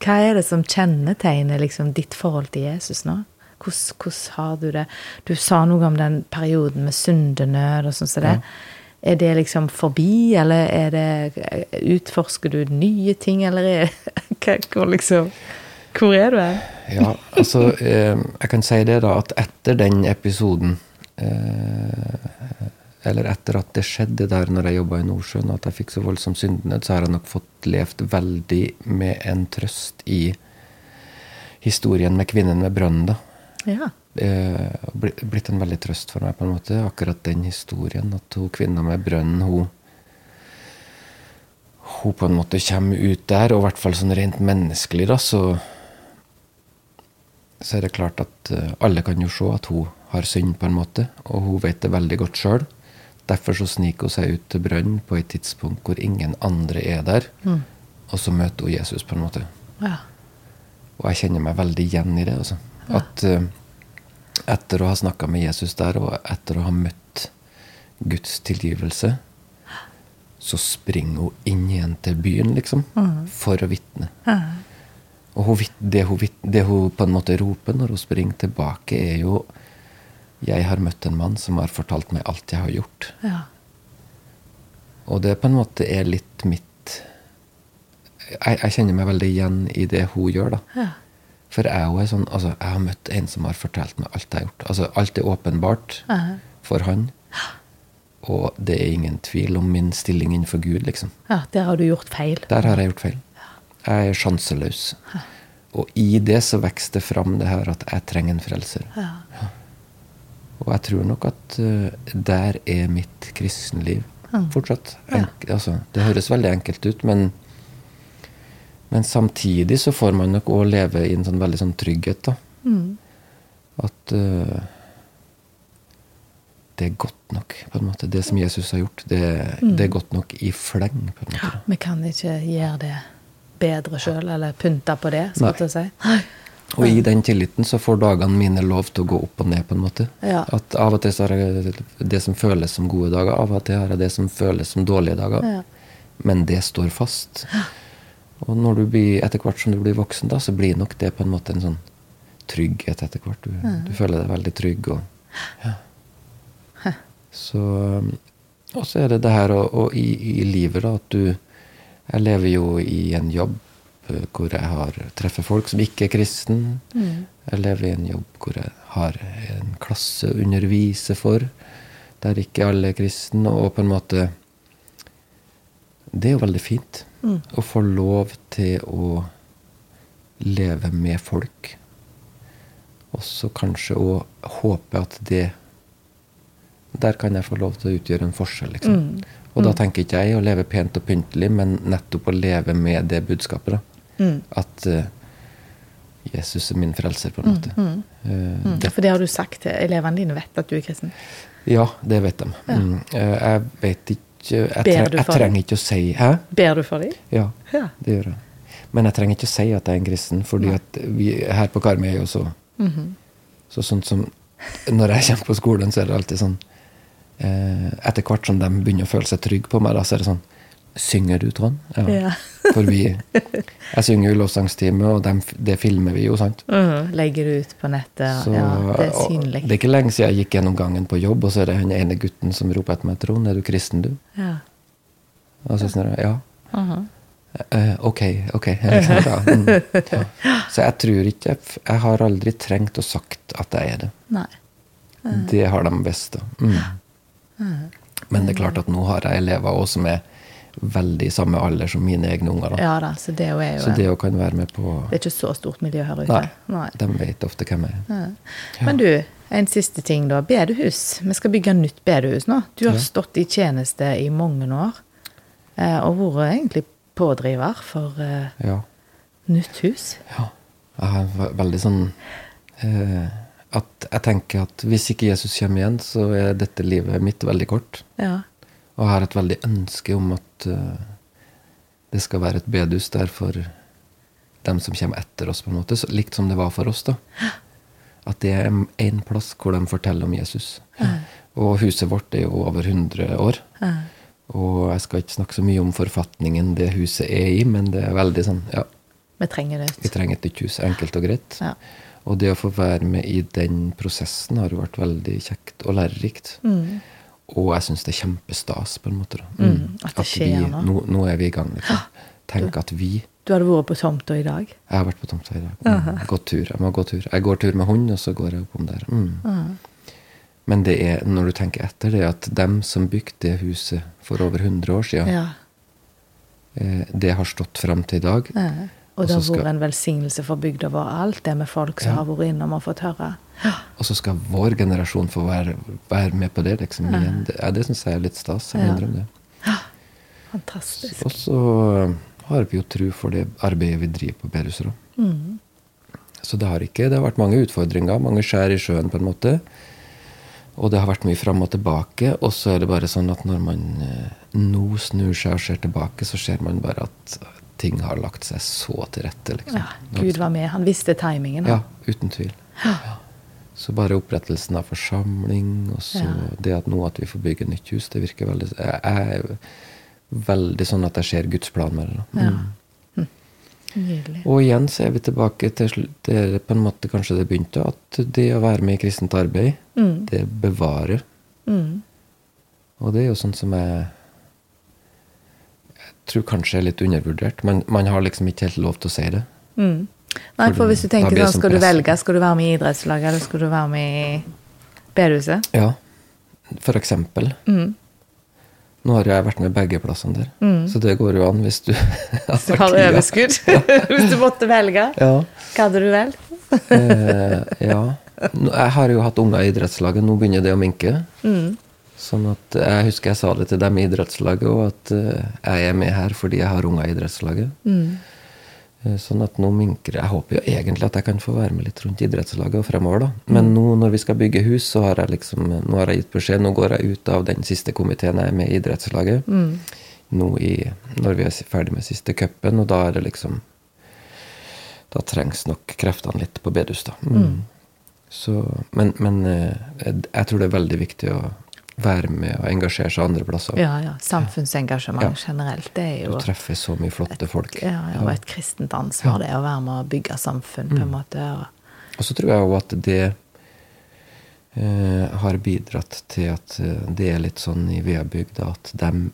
Hva er det som kjennetegner liksom ditt forhold til Jesus nå? Hvordan, hvordan har du det? Du sa noe om den perioden med syndenød og sånn som det. Er det liksom forbi, eller er det Utforsker du nye ting, eller er [laughs] hvor liksom Hvor er du hen? Ja, altså eh, Jeg kan si det, da, at etter den episoden eh, Eller etter at det skjedde der når jeg jobba i Nordsjøen, at jeg fikk så voldsom syndenød, så har jeg nok fått levd veldig med en trøst i historien med kvinnen ved brønnen. da. Ja. eh, blitt en veldig trøst for meg, på en måte. Akkurat den historien. At hun kvinna med brønnen, hun Hun på en måte kommer ut der, og i hvert fall sånn rent menneskelig, da, så Så er det klart at eh, alle kan jo se at hun har synd, på en måte. Og hun vet det veldig godt sjøl. Derfor så sniker hun seg ut til brønnen på et tidspunkt hvor ingen andre er der. Og så møter hun Jesus, på en måte. ja. Og jeg kjenner meg veldig igjen i det. Altså. At uh, etter å ha snakka med Jesus der, og etter å ha møtt Guds tilgivelse, så springer hun inn igjen til byen, liksom, for å vitne. Og hun, det, hun, det hun på en måte roper når hun springer tilbake, er jo Jeg har møtt en mann som har fortalt meg alt jeg har gjort. ja. Og det på en måte er litt mitt Jeg, jeg kjenner meg veldig igjen i det hun gjør, da. Ja. For jeg, er sånn, altså, jeg har møtt en som har fortalt meg alt jeg har gjort. Altså, alt er åpenbart Ja. for han. Og det er ingen tvil om min stilling innenfor Gud, liksom. ja, der har du gjort feil. Der har jeg gjort feil. Jeg er sjanseløs. Og i det så vokser det fram det her at jeg trenger en frelser. Ja. Og jeg tror nok at eh, der er mitt kristenliv fortsatt. Enk, altså, det høres veldig enkelt ut, men, men samtidig så får man nok òg leve i en sånn veldig sånn trygghet, da. At uh, det er godt nok, på en måte. Det som Jesus har gjort, det, det er godt nok i fleng, på en måte. Vi kan ikke gjøre det bedre sjøl, eller pynte på det, skal jeg å si. Og i den tilliten så får dagene mine lov til å gå opp og ned, på en måte. Ja. At av og til så har jeg det som føles som gode dager, av og til har jeg det som føles som dårlige dager. Ja. Men det står fast. Og når du blir, etter hvert som du blir voksen, da, så blir nok det på en måte en sånn trygghet etter hvert. Du, du føler deg veldig trygg. Og, ja. Så Og så er det det her og, og i, i livet, da, at du Jeg lever jo i en jobb hvor jeg har, treffer folk som ikke er kristen. Jeg lever i en jobb hvor jeg har en klasse å undervise for, der ikke alle er kristne, og på en måte Det er jo veldig fint å få lov til å leve med folk. Og så kanskje å håpe at det Der kan jeg få lov til å utgjøre en forskjell, liksom. Og da tenker ikke jeg å leve pent og pyntelig, men nettopp å leve med det budskapet. da. At uh, Jesus er min frelser, på en måte. Mm, Mm. For det har du sagt til elevene dine, vet at du er kristen. ja, det vet de. Mm. Eh, jeg vet ikke Jeg, tre jeg trenger ikke å si Hæ? Ber du for dem? Ja, Ja. det gjør jeg. Men jeg trenger ikke å si at jeg er en kristen, fordi vi her på Karmøy er jo så Så sånn som Når jeg kommer på skolen, så er det alltid sånn eh, Etter hvert som de begynner å føle seg trygge på meg, da, så er det sånn Synger du, Trond? Ja. [laughs] For vi Jeg synger jo lovsangstime, og dem, det filmer vi jo, sant? Mm, Legger det ut på nettet. Så, ja, det er synlig. det er ikke lenge siden jeg gikk gjennom gangen på jobb, og så er det den ene gutten som roper etter meg, Trond, er du kristen, du? Ja. Og så sier jeg ja. Mhm. Eh, ok, ok. Liksom, [laughs] ja. Mm, ja. [laughs] Så jeg tror ikke Jeg, har aldri trengt å sagt at jeg er det. Nei. Det har de visst. da. Mm. Men det er klart at nå har jeg elever også som er veldig i samme alder som mine egne unger. Da. Ja da, så det er jo Så det kan være med på Det er ikke så stort miljø her ute. Nei, Nei. de vet ofte hvem jeg er. Ja. Men du, en siste ting da. Bedehus. Vi skal bygge nytt bedehus nå. Du har stått i tjeneste i mange år, eh, og vært egentlig pådriver for eh, Ja. nytt hus. ja. Jeg har veldig sånn eh, At jeg tenker at hvis ikke Jesus kommer igjen, så er dette livet mitt veldig kort. Ja. Og har et veldig ønske om at eh, det skal være et bedehus der for dem som kommer etter oss, på en måte. Så, likt som det var for oss, da. At det er én plass hvor de forteller om Jesus. Og huset vårt er jo over 100 år. Ja. Og jeg skal ikke snakke så mye om forfatningen det huset er i, men det er veldig sånn Ja, Vi trenger det. vi trenger et nytt hus. Enkelt og greit. Ja. Og det å få være med i den prosessen har vært veldig kjekt og lærerikt. Mm. Og jeg syns det er kjempestas, på en måte. da. Mm, at det skjer vi, nå. nå. Er vi i gang, liksom. Tenk at vi Du hadde vært på tomta i dag. Jeg har vært på tomta i dag. Mm, Gått tur. Jeg må gå tur. Jeg går tur med hund, og så går jeg oppom der. Mm. Men det er, når du tenker etter, det er at dem som bygde det huset for over 100 år siden, Ja. eh, det har stått fram til i dag. Ja. Og det har vært en velsignelse for bygda vår. Alt det med folk som Ja. har vært innom og fått høre. Og så skal vår generasjon få være, være med på det. liksom igjen. Det, ja, det syns jeg er litt stas. Jeg Ja. det. Fantastisk. Og så har vi jo tro for det arbeidet vi driver på bedehuset. Mm. Så det har ikke Det har vært mange utfordringer, mange skjær i sjøen, på en måte. Og det har vært mye fram og tilbake. Og så er det bare sånn at når man eh, nå snur seg og ser tilbake, så ser man bare at ting har lagt seg så til rette. liksom. Ja, Gud var med. Han visste timingen. Ja, uten tvil. Ja. Så bare opprettelsen av forsamling, og så Ja. det at nå at vi får bygge nytt hus, det virker veldig Jeg er veldig sånn at jeg ser Guds plan med det. Mm. Ja. Mm. Nydelig. Og igjen så er vi tilbake til der på en måte kanskje det begynte, at det å være med i kristent arbeid, Mm. det bevarer. Mm. Og det er jo sånn som jeg tror kanskje er litt undervurdert. Men man har liksom ikke helt lov til å si det. Mm. Nei, For for hvis du tenker sånn, skal du velge, skal du være med i idrettslaget, eller skal du være med i bedehuset? Ja, for eksempel. Mm. Nå har jeg vært med begge plassene der, så det går jo an hvis du [laughs] Hvis du har overskudd. [laughs] [laughs] hvis du måtte velge. Ja. Hva hadde du valgt? Eh, ja. Jeg har jo hatt unger i idrettslaget, nå begynner det å minke. Mm. Sånn at Jeg husker jeg sa det til dem i idrettslaget òg, at eh, jeg er med her fordi jeg har unger i idrettslaget. Mm. Eh, Sånn at nå minker. Jeg håper jo egentlig at jeg kan få være med litt rundt idrettslaget og fremover, da. Men nå når vi skal bygge hus, så har jeg liksom Nå har jeg gitt beskjed. Nå går jeg ut av den siste komiteen jeg er med i idrettslaget. Nå i, når vi er ferdig med siste cupen, og da er det liksom Da trengs nok kreftene litt på bedehus, da. Mm. Så, men men eh, jeg tror det er veldig viktig å være med og engasjere seg andre plasser. Ja, ja. Samfunnsengasjement Ja. generelt. Det er Du jo treffer så mye flotte folk. ja, ja, og et kristent ansvar, det å være med og bygge samfunn, på en måte. Og, Og så tror jeg òg at det eh, har bidratt til at eh, det er litt sånn i Veabygda at de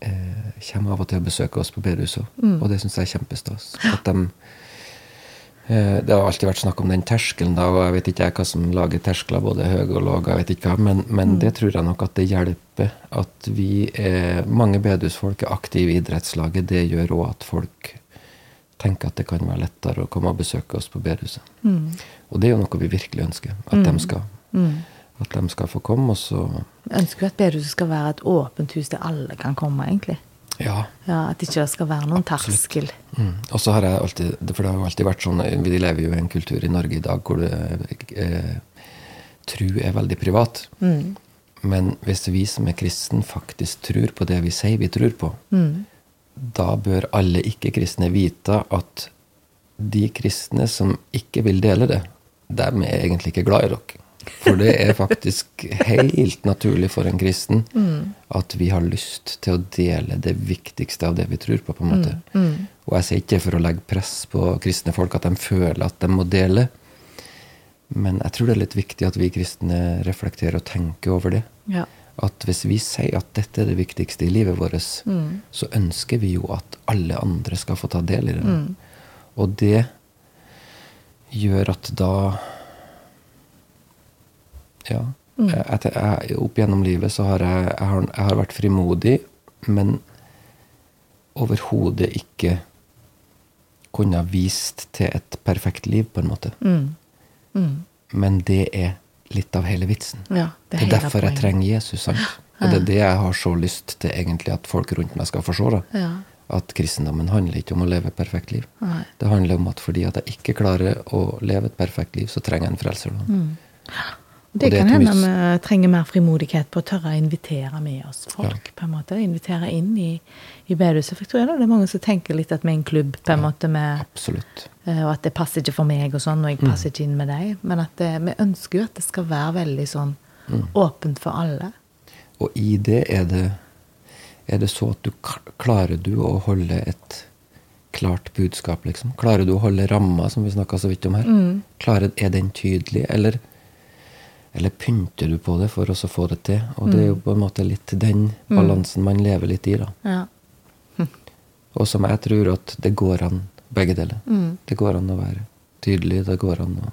eh, kommer av og til å besøke oss på bedehuset. Mm. Og det syns jeg er kjempestas. At de Det har alltid vært snakk om den terskelen, da, og jeg vet ikke jeg hva som lager terskler, både høye og lave, jeg vet ikke hva, men, men Mm. det tror jeg nok at det hjelper. At vi er Mange bedehusfolk er aktive i idrettslaget. Det gjør òg at folk tenker at det kan være lettere å komme og besøke oss på bedehuset. Mm. Og det er jo noe vi virkelig ønsker. At de skal Mm. At de skal få komme, og så ønsker jo at bedehuset skal være et åpent hus der alle kan komme, egentlig. Ja. Ja, At ikke det skal være noen terskel. Mm. Og så har jeg alltid For det har jo alltid vært sånn Vi lever jo i en kultur i Norge i dag hvor eh, tru er veldig privat. Mm. Men hvis vi som er kristen faktisk tror på det vi sier vi tror på, Mm. da bør alle ikke-kristne vite at de kristne som ikke vil dele det, dem er egentlig ikke glad i dere. For det er faktisk helt naturlig for en kristen at vi har lyst til å dele det viktigste av det vi tror på. på en måte. Og jeg sier ikke for å legge press på kristne folk at de føler at de må dele. Men jeg tror det er litt viktig at vi kristne reflekterer og tenker over det. Ja. At hvis vi sier at dette er det viktigste i livet vårt, så ønsker vi jo at alle andre skal få ta del i det. Og det gjør at da Ja. Mm. jeg, jeg, opp gjennom livet så har jeg, jeg, har, jeg har vært frimodig, men overhodet ikke kunne ha vist til et perfekt liv, på en måte. Men det er litt av hele vitsen. Ja, det, det er er derfor jeg poenget. trenger Jesus. sant? Og det er det jeg har så lyst til egentlig at folk rundt meg skal forstå. Ja. At kristendommen handler ikke om å leve et perfekt liv. Nei. Det handler om at fordi at jeg ikke klarer å leve et perfekt liv, så trenger jeg en frelser. Mm. Det, det kan hende vi trenger mer frimodighet på å tørre å invitere med oss folk. på en måte. Invitere inn i, i bedehuset. For jeg tror det er mange som tenker litt at vi er en klubb, på en måte, med, eh, og at det passer ikke for meg, og sånn, og jeg passer ikke inn med deg. Men at det, vi ønsker jo at det skal være veldig sånn åpent for alle. Og i det er det, er det så at du klarer du å holde et klart budskap, liksom? Klarer du å holde ramma, som vi snakka så vidt om her? Klarer, er den tydelig, eller, eller pynter du på det for å få det til? Og det er jo på en måte litt den balansen man lever litt i, da. Ja. [laughs] Og som jeg tror at det går an, begge deler. Det går an å være tydelig, det går an å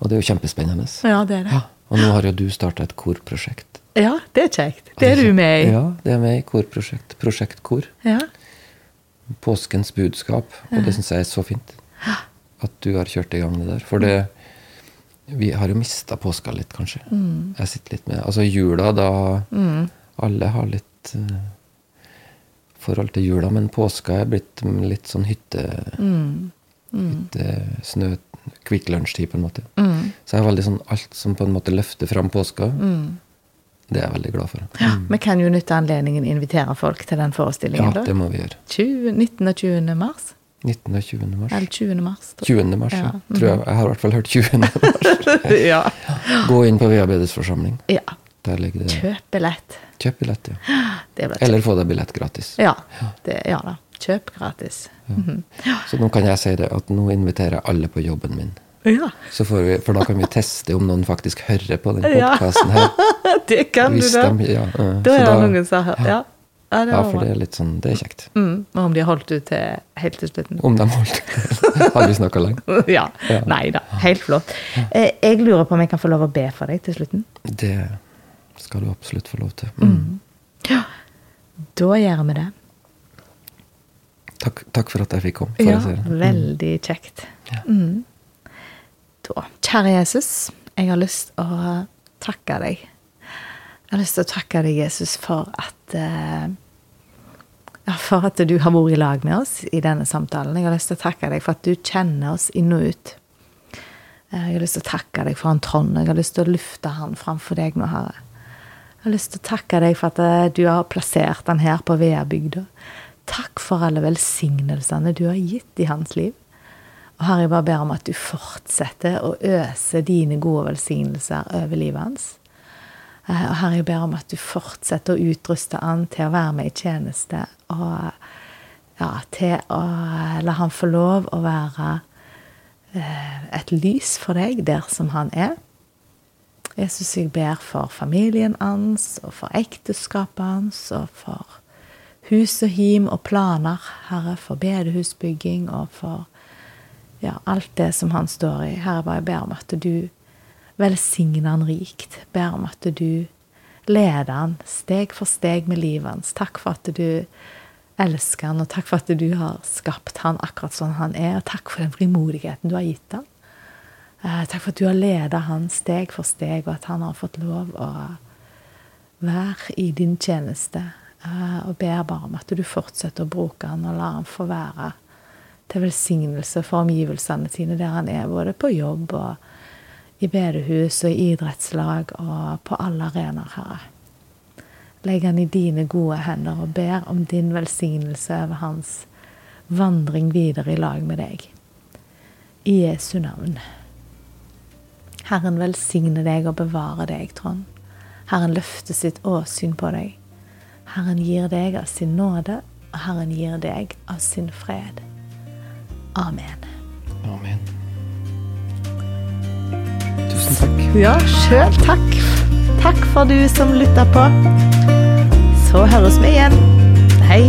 Og det er jo kjempespennende. ja, det er det. Ja. Og nå har jo du starta et korprosjekt. Ja, det er kjekt. Det er du [laughs] med i. Ja, det er med i korprosjekt. Prosjektkor. Ja. Påskens budskap. Og det syns jeg er så fint. At du har kjørt i gang det der. For det Vi har jo mista påska litt, kanskje. Mm. Jeg sitter litt med Altså jula, da Alle har litt uh, forhold til jula, men påska er blitt litt sånn hytte... Mm. hytte snø Kvikk lunsjtid, på en måte. Så jeg er veldig sånn alt som på en måte løfter fram påska, det er jeg veldig glad for. Mm. Ja, Vi kan jo nytte anledningen invitere folk til den Ja, forestillingen. da. det må vi gjøre. 20, 19. og 20. mars. 19. og 20. mars. Eller 20. mars. tror jeg. 20. mars, ja. Ja, mhm. Tror jeg, jeg har i hvert fall hørt 20. mars. [laughs] ja. Gå inn på Veabedets forsamling. ja. Der ligger det Kjøp billett. Kjøp billett, ja. [gasps] Det. Eller få deg billett gratis. Ja, det, ja da. Kjøp gratis. Mhm. Så nå kan jeg si det at nå inviterer jeg alle på jobben min. Ja, Så får vi, for da kan vi teste om noen faktisk hører på den [laughs] podkasten her. [laughs] det kan du Hvis da. de, ja, Da er det noen som har hørt. Ja, ja, det Ja, for det er litt sånn Det er kjekt. Mm, om de har holdt ut til helt til slutten. Om de holdt ut. [laughs] Har vi snakka lenge? [laughs] ja. Ja. Nei da. Helt flott. Eh, Jeg lurer på om jeg kan få lov å be for deg til slutten. Det skal du absolutt få lov til. Mm. Ja. Da gjør vi det. Takk, takk for at jeg fikk komme. Ja, jeg veldig kjekt. Ja. Mm. Da, kjære Jesus, jeg har lyst å takke deg. Jeg har lyst til å takke deg, Jesus, for at eh, For at du har vært i lag med oss i denne samtalen. Jeg har lyst til å takke deg for at du kjenner oss inn og ut. Eh, Jeg har lyst til å takke deg for han Trond. Jeg har lyst til å lufte han framfor deg nå, Herre. Jeg har lyst til å takke deg for at eh, du har plassert han her på Veabygda. Takk for alle velsignelsene du har gitt i hans liv. Og Herre, jeg bare ber om at du fortsetter å øse dine gode velsignelser over livet hans. Eh, Og Herre, jeg ber om at du fortsetter å utruste han til å være med i tjeneste, og ja, til å la han få lov å være eh, et lys for deg der som han er. Jesus, jeg ber for familien hans, og for ekteskapet hans, og for hus og him og planer, Herre, for bedehusbygging og for ja, alt det som han står i. Herre, bare jeg ber om at du velsigner han rikt. Ber om at du leder han steg for steg med livet hans. Takk for at du elsker han, og takk for at du har skapt han akkurat sånn han er. Og takk for den frimodigheten du har gitt han. Eh, takk for at du har ledet han steg for steg, og at han har fått lov å være i din tjeneste. Eh, og ber bare om at du fortsetter å bruke han, og lar han få være til velsignelse for omgivelsene sine der han er, både på jobb og i bedehus og i idrettslag og på alle arenaer, Herre. Legg han i dine gode hender og ber om din velsignelse over hans vandring videre i lag med deg. I Jesu navn. Herren velsigne deg og bevare deg, Trond. Herren løfter sitt åsyn på deg. Herren gir deg av sin nåde, og Herren gir deg av sin fred. Amen. Amen. Tusen takk. Ja, sjøl takk. Takk for du som lytta på. Så høres vi igjen. Hei.